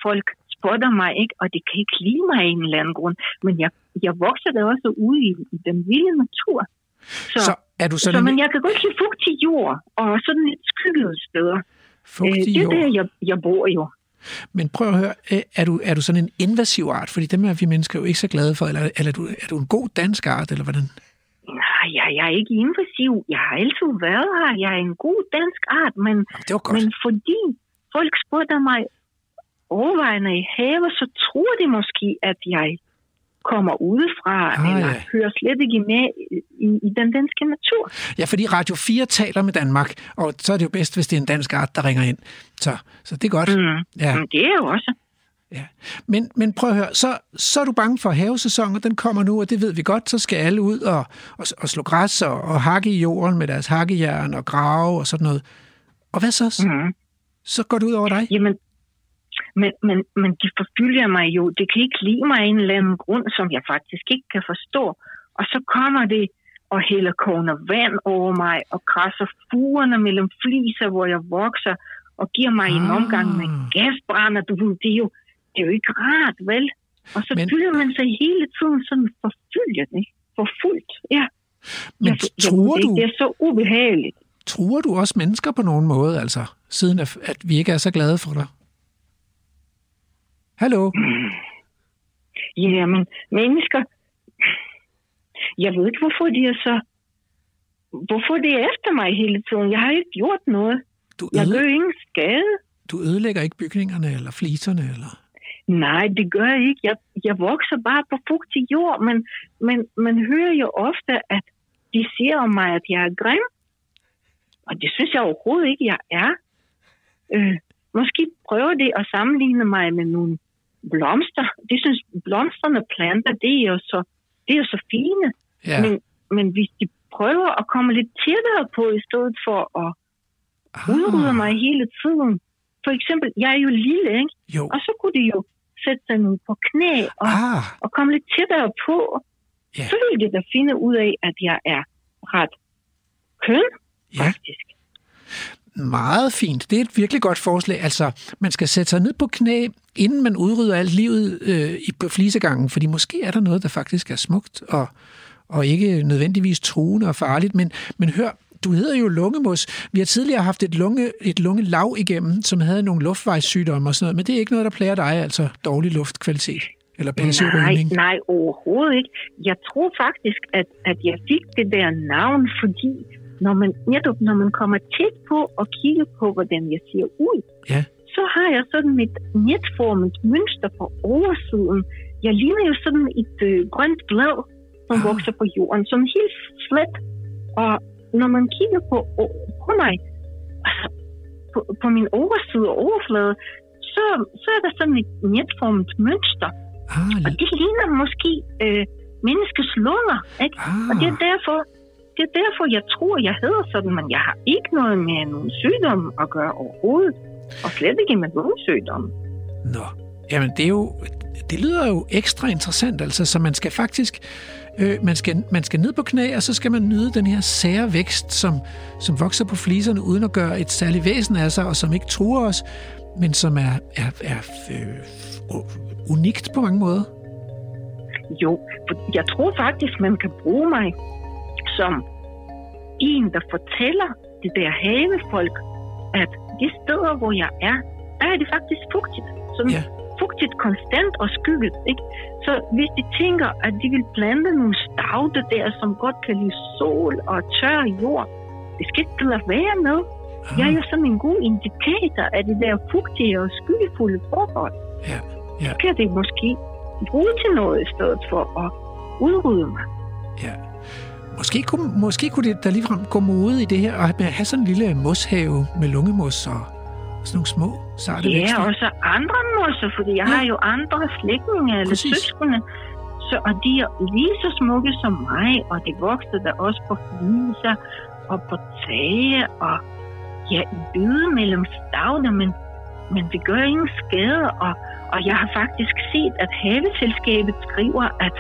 folk spotter mig, ikke? og det kan ikke lide mig i en eller anden grund. Men jeg, jeg vokser der også ude i, i den vilde natur. Så, så er du sådan så, men jeg kan godt lide fugtig jord, og sådan lidt skyggede steder. Fugtig øh, det er der, jeg, jeg bor jo. Men prøv at høre, øh, er du, er du sådan en invasiv art? Fordi dem er vi mennesker jo ikke så glade for. Eller, eller er, du, er du en god dansk art, eller hvordan? Nej, jeg, jeg er ikke invasiv. Jeg har altid været her. Jeg er en god dansk art, men, Jamen, det var godt. men fordi folk spurgte mig overvejende i have, så tror de måske, at jeg kommer udefra, ah, eller hører slet ikke med i, i den danske natur. Ja, fordi Radio 4 taler med Danmark, og så er det jo bedst, hvis det er en dansk art, der ringer ind. Så, så det er godt. Mm. Ja. Men det er jo også. Ja. Men, men prøv at høre, så, så er du bange for havesæsonen, den kommer nu, og det ved vi godt, så skal alle ud og, og, og slå græs og, og hakke i jorden med deres hakkejern og grave og sådan noget. Og hvad så? Mm. Så går det ud over dig? Jamen, men, men, men de forfølger mig jo. Det kan ikke lide mig af en eller anden grund, som jeg faktisk ikke kan forstå. Og så kommer det og hælder kogende vand over mig og krasser fugerne mellem fliser, hvor jeg vokser, og giver mig ah. en omgang med gasbrænder. Du ved, det er jo, det er jo ikke rart, vel? Og så men... føler man sig hele tiden sådan forfyldt, ikke? Forfulgt, ja. Men jeg, tror jeg, du... Det er så ubehageligt. Tror du også mennesker på nogen måde, altså, siden at, at vi ikke er så glade for dig? Hallo? Jamen, mennesker... Jeg ved ikke, hvorfor de er så... Hvorfor det er efter mig hele tiden? Jeg har ikke gjort noget. Du jeg gør ingen skade. Du ødelægger ikke bygningerne eller fliserne, eller? Nej, det gør jeg ikke. Jeg, jeg vokser bare på fugtig jord, men, men man hører jo ofte, at de siger om mig, at jeg er grim. Og det synes jeg overhovedet ikke, jeg er. Øh, måske prøver det at sammenligne mig med nogle blomster. Det synes blomsterne planter, det er jo så, det er jo så fine. Ja. Men, men hvis de prøver at komme lidt tættere på, i stedet for at udrydde mig hele tiden. For eksempel, jeg er jo lille, ikke? Jo. Og så kunne de jo sætte sig ned på knæ og, Ah, og komme lidt tættere på. Ja. Så ville de da finde ud af, at jeg er ret køn, Ja. faktisk. meget fint. Det er et virkelig godt forslag. Altså, man skal sætte sig ned på knæ, inden man udrydder alt livet øh, i- på flisegangen, fordi måske er der noget, der faktisk er smukt og, og ikke nødvendigvis truende og farligt. Men, men hør, du hedder jo lungemos. Vi har tidligere haft et, lunge, et lungelav igennem, som havde nogle luftvejssygdomme og sådan noget, men det er ikke noget, der plager dig, altså dårlig luftkvalitet eller passiv Nej, rygning. nej, overhovedet ikke. Jeg tror faktisk, at, at jeg fik det der navn, fordi når man, netop når man kommer tæt på og kigger på, hvordan jeg ser ud, Ja. så har jeg sådan et netformet mønster på oversiden. Jeg ligner jo sådan et øh, grønt blad, som Ah. vokser på jorden. Sådan helt slet. Og når man kigger på, på mig, på, på min overside og overflade, så, så er der sådan et netformet mønster. Ah, Og det ligner måske øh, menneskets lunger, ikke? Og det er ah, derfor, det er derfor, jeg tror, jeg hedder sådan, men jeg har ikke noget med nogen sygdom at gøre overhovedet. Og slet ikke med lungesygdom. Nå, jamen det er jo, det lyder jo ekstra interessant, altså, så man skal faktisk, øh, man, skal, man skal ned på knæ, og så skal man nyde den her sære vækst, som, som vokser på fliserne, uden at gøre et særligt væsen af sig, og som ikke truer os, men som er, er, er øh, unikt på mange måder. Jo, for jeg tror faktisk, man kan bruge mig som en, der fortæller det der havefolk, at de steder, hvor jeg er, der er det faktisk fugtigt. Sådan Ja. fugtigt konstant og skygget, ikke? Så hvis de tænker, at de vil plante nogle stavte der, som godt kan lide sol og tør jord, det skal ikke lade være med. Jeg er jo sådan en god indikator af det der fugtige og skyggefulde forhold. Ja, ja, Kan det måske bruge til noget i stedet for at udrydde mig? ja. Måske kunne, måske kunne det der ligefrem gå mode i det her, og have sådan en lille moshave med lungemos og sådan nogle små, sarte Ja, vækster. og så andre mosser, fordi jeg Ja. har jo andre slægtninge eller Præcis. søskende. Så, og de er lige så smukke som mig, og det vokser der også på fliser og på tage, og ja, i byde mellem stavter, men, men det gør ingen skade, og, og jeg har faktisk set, at Haveselskabet skriver, at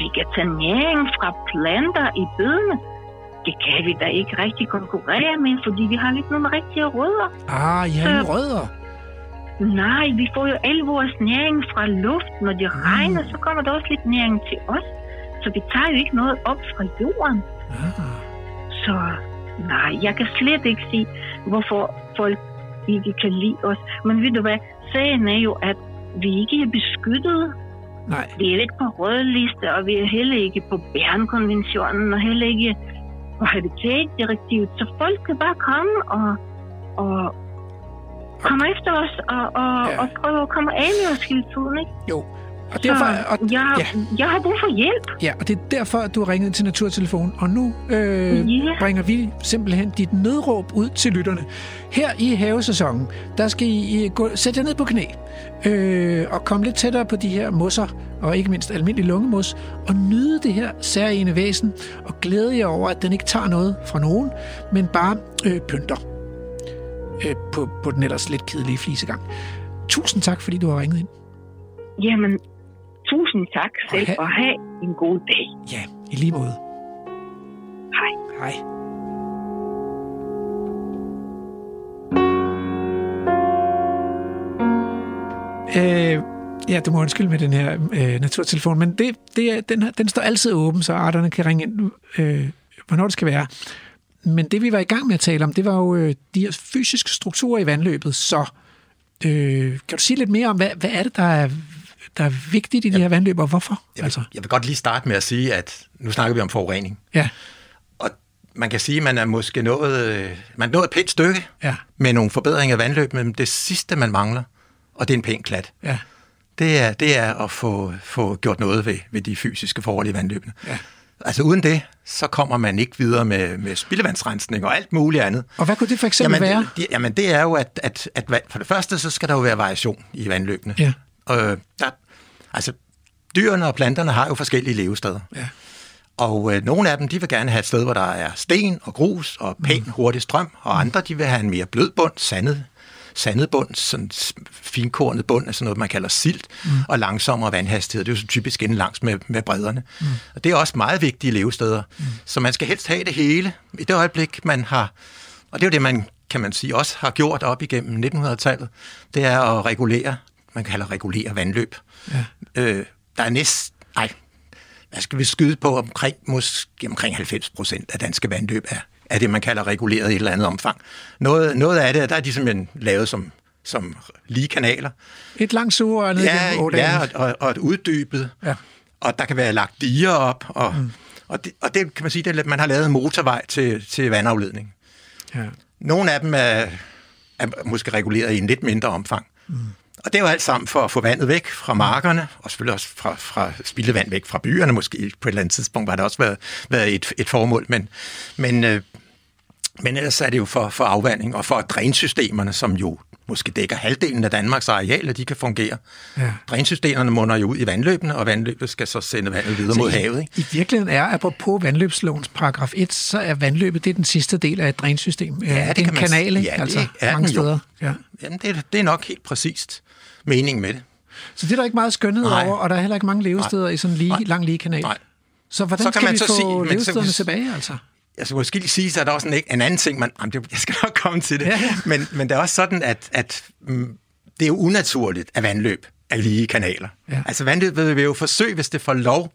vi kan tage næring fra planter i bødene. Det kan vi da ikke rigtig konkurrere med, fordi vi har ikke nogen rigtige rødder. Ah, ja, Så- rødder. Nej, vi får jo al vores næring fra luft. Når det regner, så kommer der også lidt næring til os. Så vi tager jo ikke noget op fra jorden. Ah. Så nej, jeg kan slet ikke se, hvorfor folk ikke kan lide os. Men ved du hvad, sagen er jo, at vi ikke er beskyttet. Nej, Vi er ikke på rødliste, og vi er heller ikke på Bernkonventionen, og heller ikke på Habitatdirektivet. Så folk kan bare komme og, og komme efter os og, og, Ja. og prøve at komme af med os hele tiden. Ikke? jo. Og derfor, og, jeg, ja. jeg har brug for hjælp. Ja, og det er derfor, at du har ringet til Naturtelefonen, og nu øh, Ja. bringer vi simpelthen dit nødråb ud til lytterne. Her i havesæsonen, der skal I gå, sætte jer ned på knæ øh, og komme lidt tættere på de her mosser, og ikke mindst almindelig lungemos, og nyde det her særlige væsen, og glæde jer over, at den ikke tager noget fra nogen, men bare øh, pynter øh, på, på den ellers lidt kedelige flisegang. Tusind tak, fordi du har ringet ind. Jamen, tusind tak selv, ha- og have en god dag. Ja, i lige måde. Hej. Hej. Øh, ja, du må undskylde med den her øh, naturtelefon, men det, det er, den, her- den står altid åben, så arterne kan ringe ind, øh, hvornår det skal være. Men det, vi var i gang med at tale om, det var jo øh, de her fysiske strukturer i vandløbet. Så øh, kan du sige lidt mere om, hvad, hvad er det, der er, der er vigtigt i de her vandløb, og hvorfor? Jeg Altså, vil, jeg vil godt lige starte med at sige, at nu snakker vi om forurening. ja, Og man kan sige, at man er måske nået, øh, man er nået et pænt stykke ja, med nogle forbedringer af vandløb, men det sidste, man mangler, og det er en pæn klat, ja, det er, det er at få, få gjort noget ved, ved de fysiske forhold i vandløbene. Ja. Altså uden det, så kommer man ikke videre med, med spildevandsrensning og alt muligt andet. Og hvad kunne det for eksempel jamen, være? Det, jamen det er jo, at, at, at for det første, så skal der jo være variation i vandløbene. Ja. Øh, der, altså, dyrene og planterne har jo forskellige levesteder. Ja. Og øh, nogle af dem, de vil gerne have et sted, hvor der er sten og grus og pæn, Mm. hurtig strøm, og andre, de vil have en mere blød bund, sandet, sandet bund, sådan finkornet bund, altså noget, man kalder silt, mm. og langsommere vandhastighed. Det er jo så typisk inden langs med, med bredderne. Mm. Og det er også meget vigtige levesteder. Mm. Så man skal helst have det hele. I det øjeblik, man har... Og det er jo det, man kan man sige, også har gjort op igennem 1900-tallet. Det er at regulere, man kalder regulere vandløb. Ja. Øh, der er næst... Nej, hvad skal vi skyde på omkring, måske omkring 90 procent af danske vandløb er, er det, man kalder reguleret i et eller andet omfang. Noget, noget af det, der er de simpelthen lavet som, som lige kanaler. Et langt sugerør ned Ja, ja og, og, og et uddybet. Ja. Og der kan være lagt diger op. Og, mm. og, det, og det kan man sige, det at man har lavet motorvej til, til vandafledning. ja. Nogle af dem er, er måske reguleret i en lidt mindre omfang. Mm. Og det er jo alt sammen for at få vandet væk fra markerne, og selvfølgelig også fra, fra spildevand væk fra byerne. Måske på et eller andet tidspunkt var det også været, været et, et formål, men, men, øh, men ellers er det jo for, for afvanding og for drænsystemerne, som jo måske dækker halvdelen af Danmarks areal, at de kan fungere. Ja. Drænsystemerne munder jo ud i vandløbene, og vandløbet skal så sende vandet videre mod Så i- havet. Ikke? I virkeligheden er, apropos vandløbslovens paragraf 1, så er vandløbet det er den sidste del af et drænsystem. Ja, det, det en kan man kanal? Ja, det altså, er mange den jo. steder. Ja. Jamen, det, er- det er nok helt præcist meningen med det. Så det er der ikke meget skønhed Nej. over, og der er heller ikke mange levesteder i sådan lige, Nej. lang lige kanal. Nej. Så hvordan Så kan skal man vi så få sige- men så- levestederne tilbage, altså? Jeg skal måske lige sige, er der også en, en anden ting, man, jamen, det, jeg skal nok komme til det, Ja, ja. Men, men det er også sådan, at, at mm, det er jo unaturligt, at vandløb er lige kanaler. Ja. Altså vandløbet vil jo forsøge, hvis det får lov,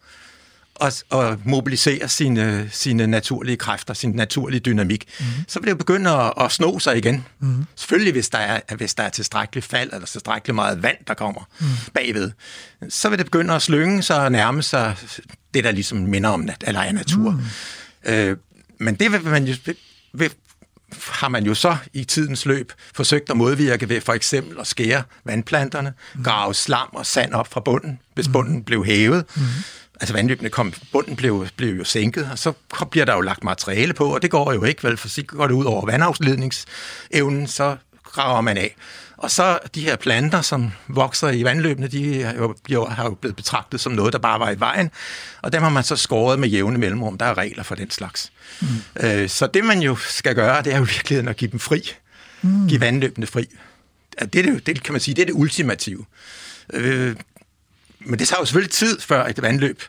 at, at mobilisere sine, sine naturlige kræfter, sin naturlige dynamik, Mhm. mm-hmm. så vil det jo begynde at, at sno sig igen. Mm-hmm. Selvfølgelig, hvis der, er, hvis der er tilstrækkeligt fald, eller tilstrækkeligt meget vand, der kommer mm. bagved, så vil det begynde at slynge sig og nærme sig det, der ligesom minder om nat, eller er natur. Mm. Øh, men det vil man jo, vil, har man jo så i tidens løb forsøgt at modvirke ved for eksempel at skære vandplanterne, mm. grave slam og sand op fra bunden, hvis bunden blev hævet. Mm. Altså vandløbene kom, bunden blev, blev jo sænket, og så bliver der jo lagt materiale på, og det går jo ikke, vel, for så går det ud over vandafledningsevnen, så graver man af. Og så de her planter, som vokser i vandløbene, de er jo, har jo blevet betragtet som noget, der bare var i vejen, og dem har man så skåret med jævne mellemrum. Der er regler for den slags. Mm. Øh, så det, man jo skal gøre, det er jo virkeligheden at give dem fri. Mm. Give vandløbene fri. Det, er det, det kan man sige, det er det ultimative. Øh, men det tager jo selvfølgelig tid, før et vandløb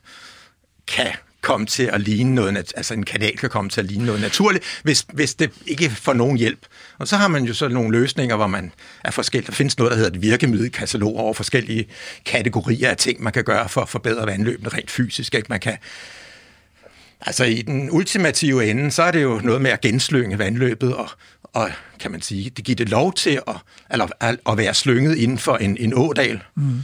kan komme til at ligne noget, nat- altså en kanal kan komme til at ligne noget naturligt, hvis, hvis det ikke får nogen hjælp. Og så har man jo så nogle løsninger, hvor man er forskellige. Der findes noget, der hedder et virkemiddelkatalog over forskellige kategorier af ting, man kan gøre for at forbedre vandløbene rent fysisk. Ikke? Man kan Altså i den ultimative ende, så er det jo noget med at genslynge vandløbet, og, og kan man sige, det giver det lov til at, eller, at, at være slynget inden for en, en ådal, mm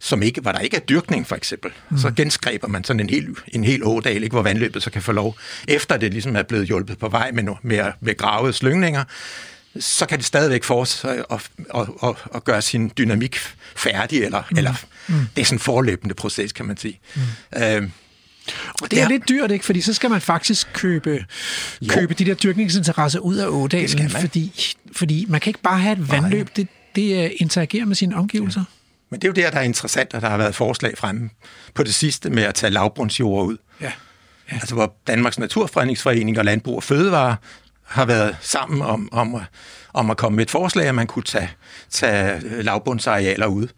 som ikke, hvor der ikke er dyrkning for eksempel. Mm. Så genskreber man sådan en hel, en hel ådal, ikke, hvor vandløbet så kan få lov, efter det ligesom er blevet hjulpet på vej med, med, med gravede slyngninger, så kan det stadigvæk fortsætte at, at, at, at gøre sin dynamik færdig, eller, mm. eller det er sådan en forløbende proces, kan man sige. Mm. Øh, Og det er Ja. lidt dyrt, ikke? Fordi så skal man faktisk købe, Jo. købe de der dyrkningsinteresser ud af ådalen, fordi, fordi man kan ikke bare have et vandløb, det, det øh, interagerer med sine omgivelser. Men det er jo der, der er interessant, at der har været forslag fremme på det sidste med at tage lavbundsjord ud. Ja. Ja. Altså hvor Danmarks Naturfredningsforening og Landbrug og Fødevare har været sammen om, om, at- om at komme med et forslag, at man kunne tage, tage lavbundsarealer ud.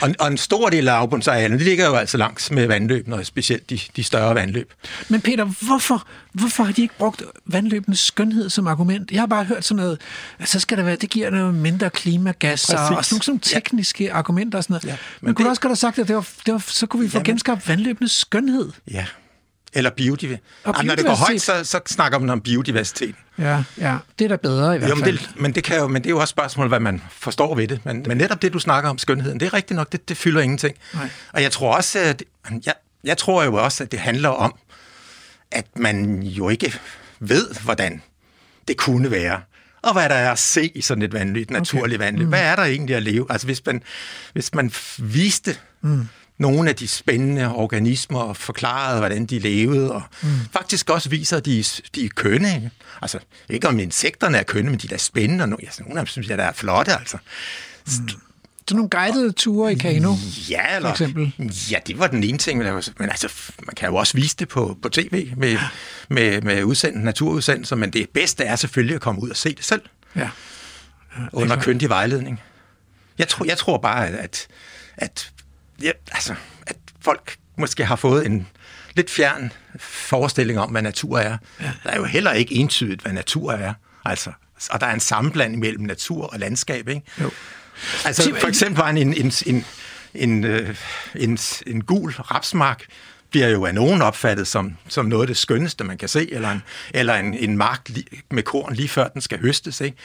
Og, og en stor del af lavbundsarealerne, de ligger jo altså langs med vandløbene, og specielt de, de større vandløb. Men Peter, hvorfor, hvorfor har de ikke brugt vandløbenes skønhed som argument? Jeg har bare hørt sådan noget, at så skal der være, det giver noget mindre klimagasser, Præcis. og sådan nogle sådan Ja. tekniske ja. argumenter og sådan noget. Ja, Ja, men, men kunne du det- også godt have sagt, at det var, det var, så kunne vi få Jamen- genskabt vandløbenes skønhed. Ja. Eller biodiversitet. Og Og når det går højt, så, så snakker man om biodiversitet. Ja, ja, det er da bedre i hvert Jo, men fald. det, men, det kan jo, men det er jo også et spørgsmål, hvad man forstår ved det. Men, men netop det, du snakker om skønheden, det er rigtigt nok, det, det fylder ingenting. Nej. Og jeg tror også, at jeg, jeg tror jo også, at det handler om, at man jo ikke ved, hvordan det kunne være. Og hvad der er at se i sådan et vandløb, et naturligt vandløb. Mm. Hvad er der egentlig at leve? Altså hvis man, hvis man viste mm. Nogle af de spændende organismer og forklarede, hvordan de levede, og mm. faktisk også viser, at de, de er kønne. Ikke? Altså, ikke om insekterne er kønne, men de er da spændende, og nogle, altså, nogle af dem synes jeg, der er flotte, altså. Mm. Så nogle guidede ture i kano, ja, eller, for eksempel? Ja, det var den ene ting, men altså, man kan jo også vise det på, på tv med, med, med udsendt, naturudsendelser, men det bedste er selvfølgelig at komme ud og se det selv. Ja. ja under køndig vejledning. Jeg tror, jeg tror bare, at, at, ja, altså, at folk måske har fået en lidt fjern forestilling om, hvad natur er. Ja. Der er jo heller ikke entydigt, hvad natur er. Altså, og der er en sammenblanding mellem natur og landskab, ikke? Jo. Altså, for eksempel var en, en, en, en, en, en, en gul rapsmark, bliver jo af nogen opfattet som, som noget af det skønneste, man kan se, eller en, eller en, en mark med korn lige før den skal høstes. Ikke?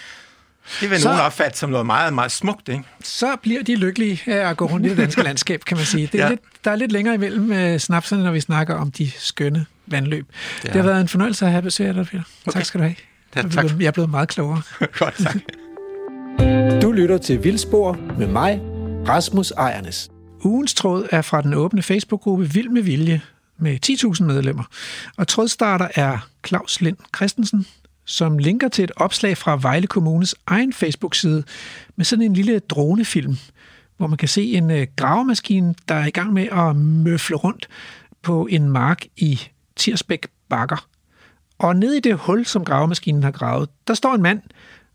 Det vil så, nogen opfatte som noget meget, meget smukt, ikke? Så bliver de lykkelige af at gå rundt i det danske landskab, kan man sige. Det er ja. lidt, der er lidt længere imellem uh, snapserne, når vi snakker om de skønne vandløb. Ja. Det har været en fornøjelse at have besøg af dig, Peter. Okay. Tak skal du have. Ja, tak. Jeg er blevet meget klogere. Godt, tak. Du lytter til Vildspor med mig, Rasmus Ejernes. Ugens tråd er fra den åbne Facebook-gruppe Vild med Vilje med 10.000 medlemmer. Og trådstarter er Claus Lind Christensen, som linker til et opslag fra Vejle Kommunes egen Facebook-side med sådan en lille dronefilm, hvor man kan se en øh, gravemaskine, der er i gang med at møfle rundt på en mark i Tirsbæk Bakker. Og nede i det hul, som gravemaskinen har gravet, der står en mand,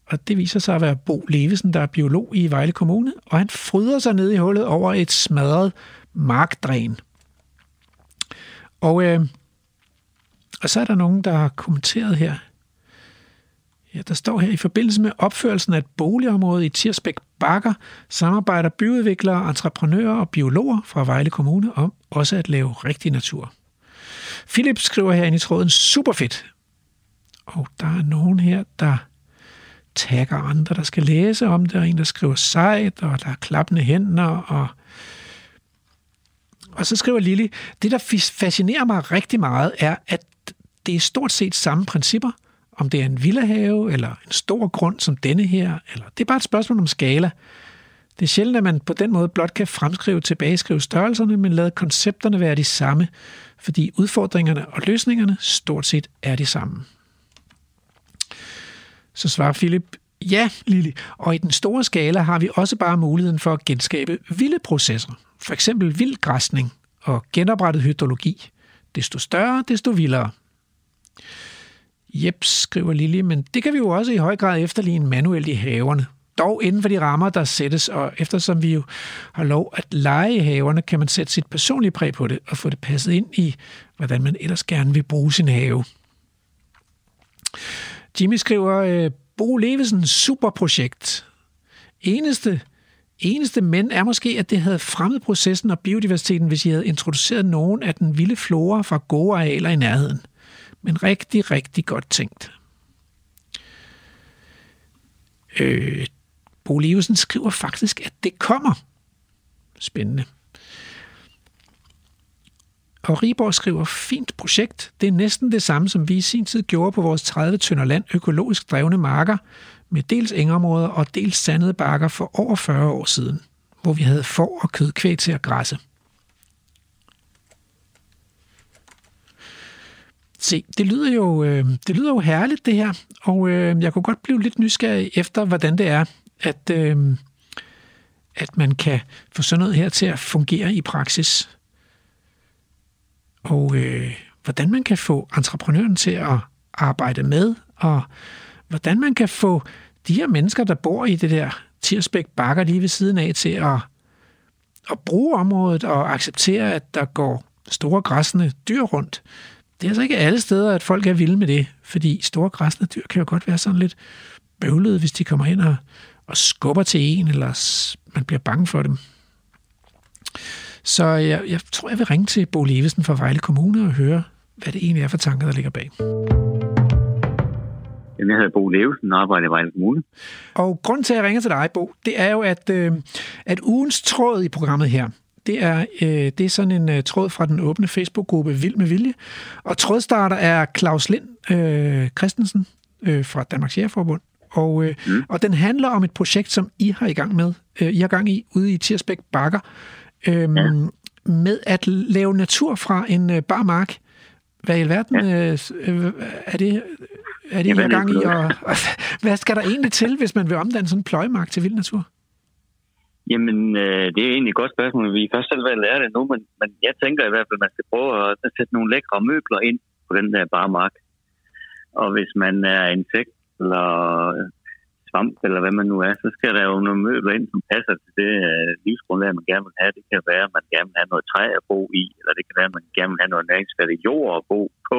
og det viser sig at være Bo Levesen, der er biolog i Vejle Kommune, og han fryder sig ned i hullet over et smadret markdræn. Og, øh, og så er der nogen, der har kommenteret her, Ja, der står her, i forbindelse med opførelsen af et boligområde i Tirsbæk Bakker, samarbejder byudviklere, entreprenører og biologer fra Vejle Kommune om også at lave rigtig natur. Philip skriver her i tråden, super fedt. Og der er nogen her, der tagger andre, der skal læse om det, og en, der skriver sejt, og der er klappende hænder, og og så skriver Lili, det der fascinerer mig rigtig meget, er, at det er stort set samme principper, om det er en villahave eller en stor grund som denne her, eller det er bare et spørgsmål om skala. Det er sjældent, at man på den måde blot kan fremskrive tilbageskrive størrelserne, men lade koncepterne være de samme, fordi udfordringerne og løsningerne stort set er de samme. Så svarer Philip, ja, Lili, og i den store skala har vi også bare muligheden for at genskabe vilde processer, for eksempel vildgræsning og genoprettet hydrologi. Desto større, desto vildere. Jep, skriver Lille, men det kan vi jo også i høj grad efterligne manuelt i haverne. Dog inden for de rammer, der sættes, og eftersom vi jo har lov at lege i haverne, kan man sætte sit personlige præg på det og få det passet ind i, hvordan man ellers gerne vil bruge sin have. Jimmy skriver, øh, Bo Levesen, superprojekt. Eneste, eneste men er måske, at det havde fremmet processen og biodiversiteten, hvis I havde introduceret nogen af den vilde flora fra gode arealer i nærheden – men rigtig, rigtig godt tænkt. Øh, Bo Levesen skriver faktisk, at det kommer. Spændende. Og Riborg skriver, fint projekt. Det er næsten det samme, som vi i sin tid gjorde på vores 30 tønder land økologisk drevne marker, med dels engområder og dels sandede bakker for over 40 år siden, hvor vi havde får og kødkvæg til at græsse. Se, det lyder jo, øh, det lyder jo herligt, det her, og øh, jeg kunne godt blive lidt nysgerrig efter, hvordan det er, at, øh, at man kan få sådan noget her til at fungere i praksis. Og øh, hvordan man kan få entreprenøren til at arbejde med, og hvordan man kan få de her mennesker, der bor i det der Tirsbæk Bakker lige ved siden af, til at, at bruge området og acceptere, at der går store græsne dyr rundt, det er altså ikke alle steder, at folk er vilde med det, fordi store græsne dyr kan jo godt være sådan lidt bøvlede, hvis de kommer ind og, og skubber til en, eller man bliver bange for dem. Så jeg, jeg tror, jeg vil ringe til Bo Levesen fra Vejle Kommune og høre, hvad det egentlig er for tanker, der ligger bag. Jamen, jeg hedder Bo Levesen og arbejder i Vejle Kommune. Og grunden til, at jeg ringer til dig, Bo, det er jo, at, øh, at ugens tråd i programmet her, det er, øh, det er sådan en øh, tråd fra den åbne Facebook-gruppe Vild med Vilje. Og trådstarter er Claus Lind øh, Christensen øh, fra Danmarks Jægerforbund. Og, øh, mm. og den handler om et projekt, som I har i gang med. Øh, I har gang i ude i Tirsbæk Bakker. Øhm, ja. med at lave natur fra en øh, bar mark. Hvad i alverden ja. øh, er det, er det Jamen, i gang i? Og, og, hvad skal der egentlig til, hvis man vil omdanne sådan en pløjemark til vild natur? Jamen, øh, det er egentlig et godt spørgsmål. Vi er først selv ved at lære det nu, men, men jeg tænker i hvert fald, at man skal prøve at sætte nogle lækre møbler ind på den der barmark. Og hvis man er insekt eller svamp, eller hvad man nu er, så skal der jo nogle møbler ind, som passer til det øh, livsgrundlag, man gerne vil have. Det kan være, at man gerne vil have noget træ at bo i, eller det kan være, at man gerne vil have noget næringsfattig jord at bo på.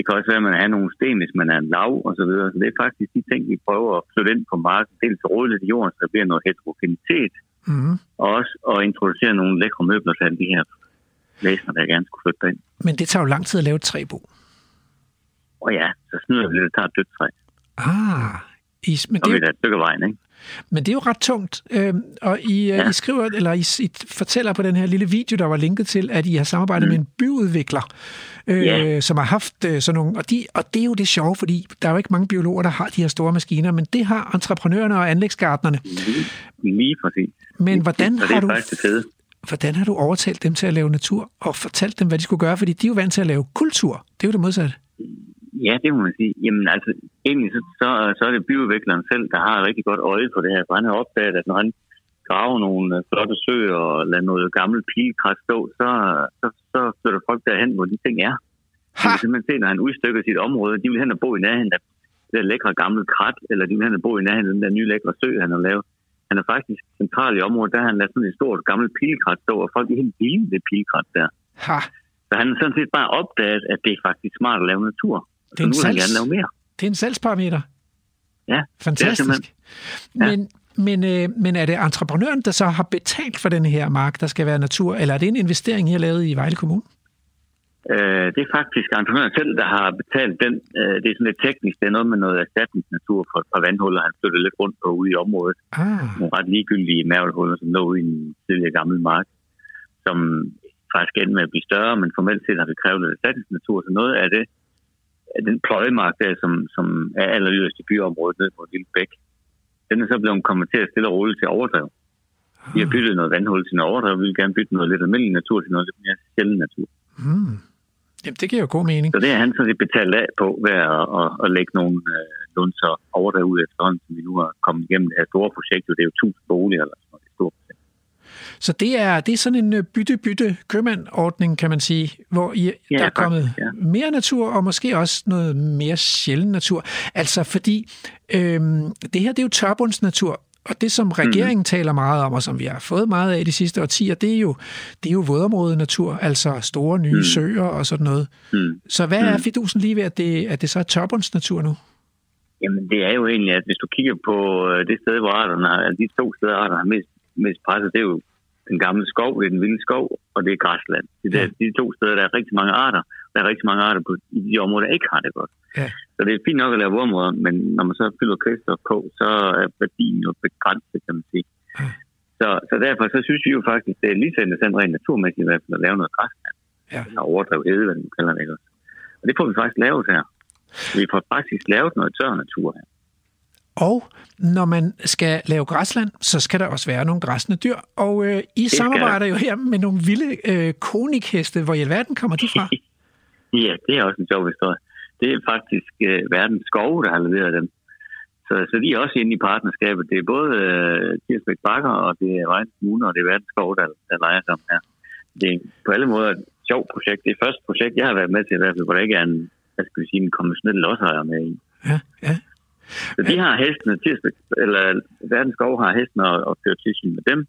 Det kan også være, at man har nogle sten, hvis man er en lav og så videre. Så det er faktisk de ting, vi prøver at flytte ind på marken. Dels rådligt i jorden, så der bliver noget heterogenitet, Mm. og også at introducere nogle lækre møbler til de her væsener, der gerne skulle flytte ind. Men det tager jo lang tid at lave et træbo. Og ja, så snyder vi lidt og tager et dødt træ. Ah, I, men, Og det vi er, et stykke vejen, ikke? Men det er jo ret tungt. Øhm, og I, ja. Ja. I skriver, eller I, I fortæller på den her lille video, der var linket til, at I har samarbejdet mm. med en byudvikler, øh, Ja. som har haft øh, sådan nogle... Og, de, og det er jo det sjove, fordi der er jo ikke mange biologer, der har de her store maskiner, men det har entreprenørerne og anlægsgartnerne. Lige, lige præcis. Men hvordan det har du hvordan har du overtalt dem til at lave natur, og fortalt dem, hvad de skulle gøre? Fordi de er jo vant til at lave kultur. Det er jo det modsatte. Ja, det må man sige. Jamen altså, egentlig så, så, så er det byudvikleren selv, der har et rigtig godt øje for det her. For han har opdaget, at når han graver nogle øh, flotte søer og lader noget gammelt pilekrat stå, så, så, så flytter folk derhen, hvor de ting er. Ha! kan simpelthen se, når han udstykker sit område, de vil hen og bo i nærheden af det der lækre gamle krat, eller de vil hen og bo i nærheden af den der nye lækre sø, han har lavet. Han er faktisk central i området, der har han lavet sådan et stort gammelt pilekrat stå, og folk er helt vilde ved det pilekrat der. Ha! Så han har sådan set bare opdaget, at det er faktisk smart at lave natur. Det er en salgs- gerne lave mere. Det er en salgsparameter. Ja, Fantastisk. simpelthen- Ja. Men, men, øh, men er det entreprenøren, der så har betalt for den her mark, der skal være natur, eller er det en investering, I har lavet i Vejle Kommune? Øh, det er faktisk entreprenøren selv, der har betalt den. Øh, det er sådan lidt teknisk. Det er noget med noget erstatningsnatur fra, fra vandhuller. Han flyttede lidt rundt på ude i området. Ah, Nogle ret ligegyldige mærvelhuller, som lå i en tidligere gammel mark, som faktisk endte med at blive større, men formelt set har vi krævet lidt erstatningsnatur. Så noget af det, den pløjemark der, som, som er alleryderst i byområdet nede på lille bæk, den er så blevet konverteret stille og roligt til overdrev. Vi har byttet noget vandhul til noget overdrev, vi vil gerne bytte noget lidt almindelig natur til noget lidt mere sjælden natur. mm. Jamen, det giver jo god mening. Så det er han sådan set betalt af på ved at, at, at lægge nogle øh, lunser overdrev ud efterhånden, som vi nu har kommet igennem det her store projekt. Det er jo 1000 boliger eller sådan noget. Det projekt. Så det er, det er sådan en øh, bytte-bytte-købmand-ordning, kan man sige, hvor I, Ja, der er kommet faktisk, ja. mere natur, og måske også noget mere sjælden natur. Altså fordi, øhm, det her det er jo tørbundsnatur, og det, som regeringen mm. taler meget om, og som vi har fået meget af de sidste årtier, det er jo, det er jo vådområdenatur, altså store nye mm. søer og sådan noget. Mm. Så hvad er fidusen lige ved, at det, at det så er tørbundsnatur nu? Jamen, det er jo egentlig, at hvis du kigger på øh, det sted, hvor arterne de to steder, arterne har mest, mest presset, det er jo den gamle skov, det er den vilde skov, og det er græsland. Det er de to steder, der er rigtig mange arter. Der er rigtig mange arter på, i de områder, der ikke har det godt. Ja. Så det er fint nok at lave vådområder, men når man så fylder kvælstof på, så er værdien jo begrænset, kan man sige. Ja. Så, så derfor så synes vi jo faktisk, det er lige så interessant rent naturmæssigt i hvert fald at lave noget græsland. Ja. Eller overdrev hede, hvad man kalder det. Ikke? også? Og det får vi faktisk lavet her. Vi får faktisk lavet noget tør natur her. Og når man skal lave græsland, så skal der også være nogle græsne dyr. Og øh, I samarbejder jo her med nogle vilde øh, konikheste. Hvor i alverden kommer de fra? Ja, det er også en sjov historie. Det er faktisk øh, verdens skove, der har leveret dem. Så, så de er også inde i partnerskabet. Det er både øh, Tirsbæk Bakker, og det er Vejens Kommune, og det er verdens skove, der, der leger sammen her. Det er på alle måder et sjovt projekt. Det er første projekt, jeg har været med til i hvert fald, hvor der ikke er en, hvad skal vi sige, en konventionel lodsejer med i. Ja, ja. Så de har hestene, Tirsbæk, eller verdens skove har hestene og, og fører tilsyn med dem.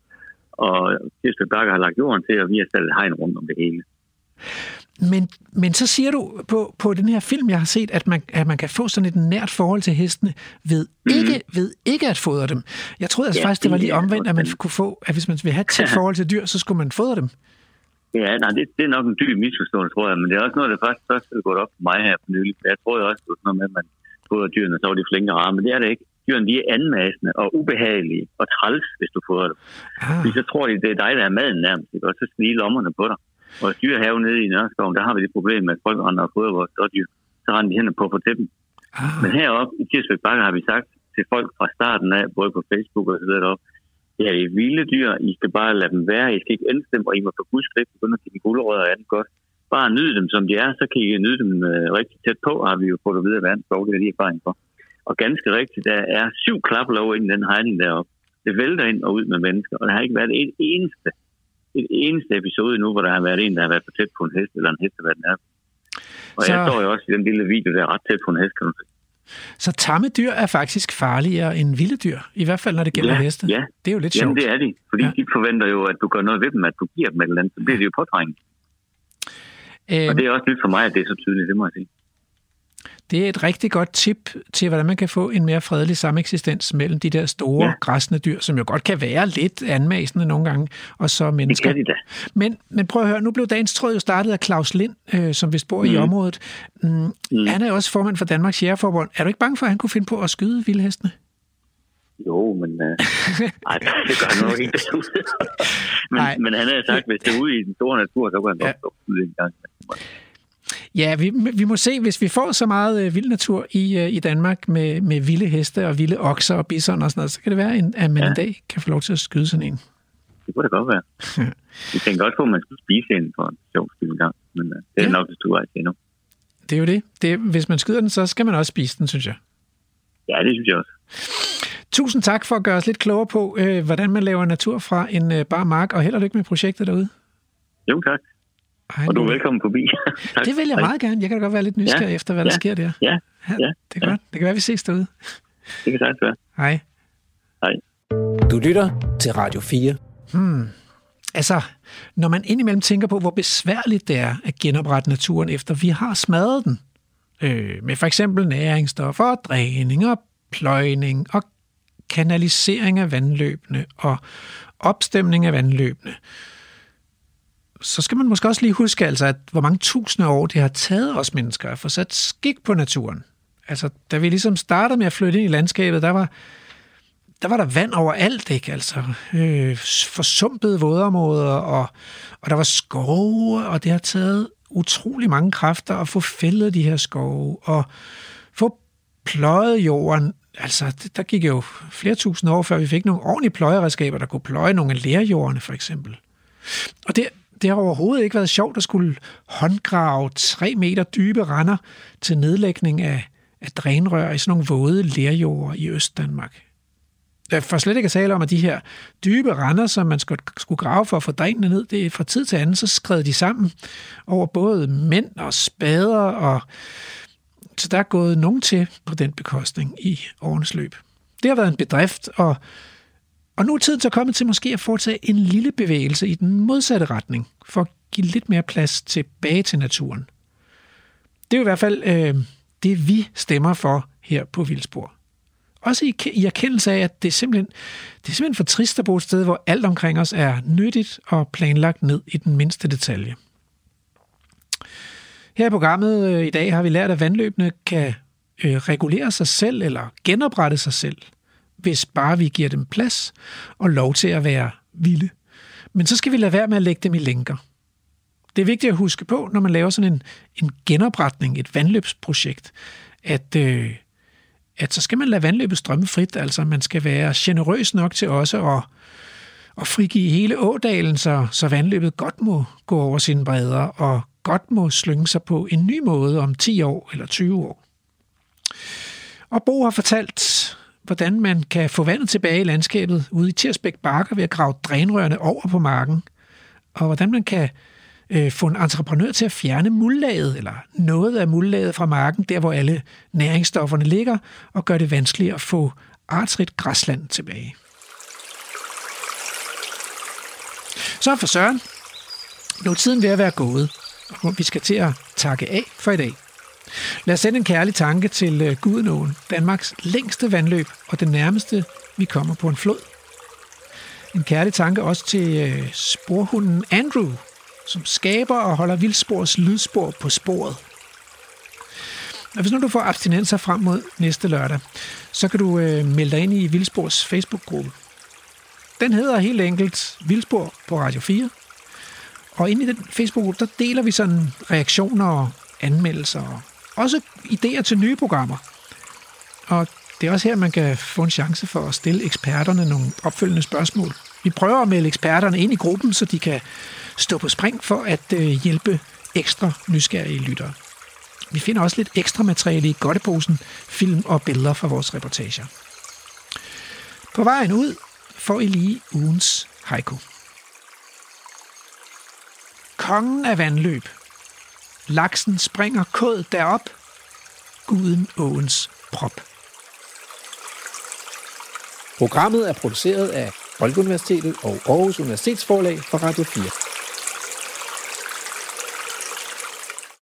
Og Tirsbæk Bakker har lagt jorden til, og vi har sat et hegn rundt om det hele. Men, men så siger du på, på den her film, jeg har set, at man, at man kan få sådan et nært forhold til hestene ved ikke, mm. ved ikke at fodre dem. Jeg troede altså Ja, faktisk, det var lige er omvendt, at man kunne få, at hvis man vil have et tæt forhold til dyr, så skulle man fodre dem. Ja, nej, det, det er nok en dyb misforståelse, tror jeg, men det er også noget, der faktisk først er gået op for mig her for nylig. Jeg tror også, det sådan noget med, at man fodrer dyrene, så var de flinke rare, men det er det ikke. Dyrene de er anmassende og ubehagelige og træls, hvis du fodrer dem. Ah, Fordi så tror de, det er dig, der er maden nærmest, ikke? og så snige lommerne på dig. Og i dyrehave nede i Nørreskoven, der har vi det problem med, at folk render og fodrer vores dårdyr. Så render de hen på for til dem. ah, Men heroppe i Tirsbæk Bakker har vi sagt til folk fra starten af, både på Facebook og så videre deroppe, Det her er vilde dyr. I skal bare lade dem være. I skal ikke else dem, og I må for guds skyld begynde at give dem gulerødder og andet godt. Bare nyde dem, som de er, så kan I nyde dem øh, rigtig tæt på, har vi jo fået at vide af verdens det er de erfaring for. Og ganske rigtigt, der er syv klaplov ind i den hegning deroppe. Det vælter ind og ud med mennesker, og der har ikke været et eneste, et eneste episode nu, hvor der har været en, der har været for tæt på en hest, eller en hest, der har været nær. Og så... jeg står jo også i den lille video, der er ret tæt på en hest, kan du. Så tamme dyr er faktisk farligere end vilde dyr, i hvert fald når det gælder ja, heste. Ja, det er jo lidt Jamen, sjovt. det er de, fordi ja. de forventer jo, at du gør noget ved dem, at du giver dem et eller andet, så bliver det jo påtrængt. Øhm, og det er også nyt for mig, at det er så tydeligt, det må jeg sige. Det er et rigtig godt tip til, hvordan man kan få en mere fredelig sameksistens mellem de der store ja. græsne dyr, som jo godt kan være lidt anmasende nogle gange, og så mennesker. Det kan de da. Men, men prøv at høre, nu blev dagens tråd jo startet af Claus Lind, øh, som vist bor mm. i området. Mm, mm. Han er også formand for Danmarks Jægerforbund. Er du ikke bange for, at han kunne finde på at skyde vildhestene? Jo, men øh, ej, det gør han nok ikke men, men han har sagt, hvis det er ude i den store natur, så kan han ja. godt skyde en gang. Ja, vi, vi må se, hvis vi får så meget øh, vild natur i, øh, i Danmark med, med vilde heste og vilde okser og bison og sådan noget, så kan det være, en, at man ja. en dag kan få lov til at skyde sådan en. Det kunne da godt være. Vi tænker også på, at man skulle spise en for en sjov skyld gang, men uh, det er ja. nok det store til endnu. Det er jo det. det. Hvis man skyder den, så skal man også spise den, synes jeg. Ja, det synes jeg også. Tusind tak for at gøre os lidt klogere på, øh, hvordan man laver natur fra en øh, bar mark, og held og lykke med projektet derude. Jo, tak. Hej, og du er velkommen forbi. Det vil jeg meget gerne. Jeg kan da godt være lidt nysgerrig ja, efter, hvad ja, der sker der. Ja, ja, ja det, kan ja. det kan være, vi ses derude. Det kan sagtens være. Hej. Hej. Du lytter til Radio 4. Hmm. Altså, når man indimellem tænker på, hvor besværligt det er at genoprette naturen, efter vi har smadret den, øh, med for eksempel næringsstoffer, dræning og pløjning og kanalisering af vandløbene og opstemning af vandløbene, så skal man måske også lige huske, altså, at hvor mange tusinde år det har taget os mennesker at få sat skik på naturen. Altså, da vi ligesom startede med at flytte ind i landskabet, der var, der var der vand overalt, ikke? Altså, øh, forsumpede vådområder, og, og der var skove, og det har taget utrolig mange kræfter at få fældet de her skove, og få pløjet jorden. Altså, det, der gik jo flere tusinde år, før vi fik nogle ordentlige pløjeredskaber, der kunne pløje nogle af lærjordene, for eksempel. Og det, det har overhovedet ikke været sjovt at skulle håndgrave tre meter dybe render til nedlægning af, af drænrør i sådan nogle våde lerjorder i Østdanmark. For slet ikke at tale om, at de her dybe render, som man skulle, skulle grave for at få drænene ned, det er fra tid til anden, så skred de sammen over både mænd og spader, og så der er gået nogen til på den bekostning i årenes løb. Det har været en bedrift, og og nu er tiden så kommet til måske at foretage en lille bevægelse i den modsatte retning, for at give lidt mere plads tilbage til naturen. Det er jo i hvert fald øh, det, vi stemmer for her på Vildsborg. Også i, i erkendelse af, at det er, simpelthen, det er simpelthen for trist at bo et sted, hvor alt omkring os er nyttigt og planlagt ned i den mindste detalje. Her i programmet øh, i dag har vi lært, at vandløbene kan øh, regulere sig selv eller genoprette sig selv – hvis bare vi giver dem plads og lov til at være vilde. Men så skal vi lade være med at lægge dem i lænker. Det er vigtigt at huske på, når man laver sådan en, en genopretning, et vandløbsprojekt, at, øh, at så skal man lade vandløbet strømme frit. Altså man skal være generøs nok til også at, at frigive hele ådalen, så, så vandløbet godt må gå over sine bredder og godt må slynge sig på en ny måde om 10 år eller 20 år. Og Bo har fortalt hvordan man kan få vandet tilbage i landskabet ude i Tirsbæk Bakker ved at grave drænrørene over på marken, og hvordan man kan øh, få en entreprenør til at fjerne muldlaget, eller noget af muldlaget fra marken, der hvor alle næringsstofferne ligger, og gøre det vanskeligt at få artsrigt græsland tilbage. Så for Søren, nu er tiden ved at være gået, og vi skal til at takke af for i dag. Lad os sende en kærlig tanke til øh, Gudenåen, Danmarks længste vandløb og det nærmeste, vi kommer på en flod. En kærlig tanke også til øh, sporhunden Andrew, som skaber og holder vildspors lydspor på sporet. Og hvis nu du får abstinenser frem mod næste lørdag, så kan du øh, melde dig ind i Vildspors Facebook-gruppe. Den hedder helt enkelt Vildspor på Radio 4. Og inde i den Facebook-gruppe, der deler vi sådan reaktioner og anmeldelser og også idéer til nye programmer. Og Det er også her, man kan få en chance for at stille eksperterne nogle opfølgende spørgsmål. Vi prøver at melde eksperterne ind i gruppen, så de kan stå på spring for at øh, hjælpe ekstra nysgerrige lyttere. Vi finder også lidt ekstra materiale i godteposen, film og billeder fra vores reportager. På vejen ud får I lige ugens haiku. Kongen af vandløb. Laksen springer kod derop. Guden åens prop. Programmet er produceret af Folkeuniversitetet og Aarhus Universitetsforlag for Radio 4.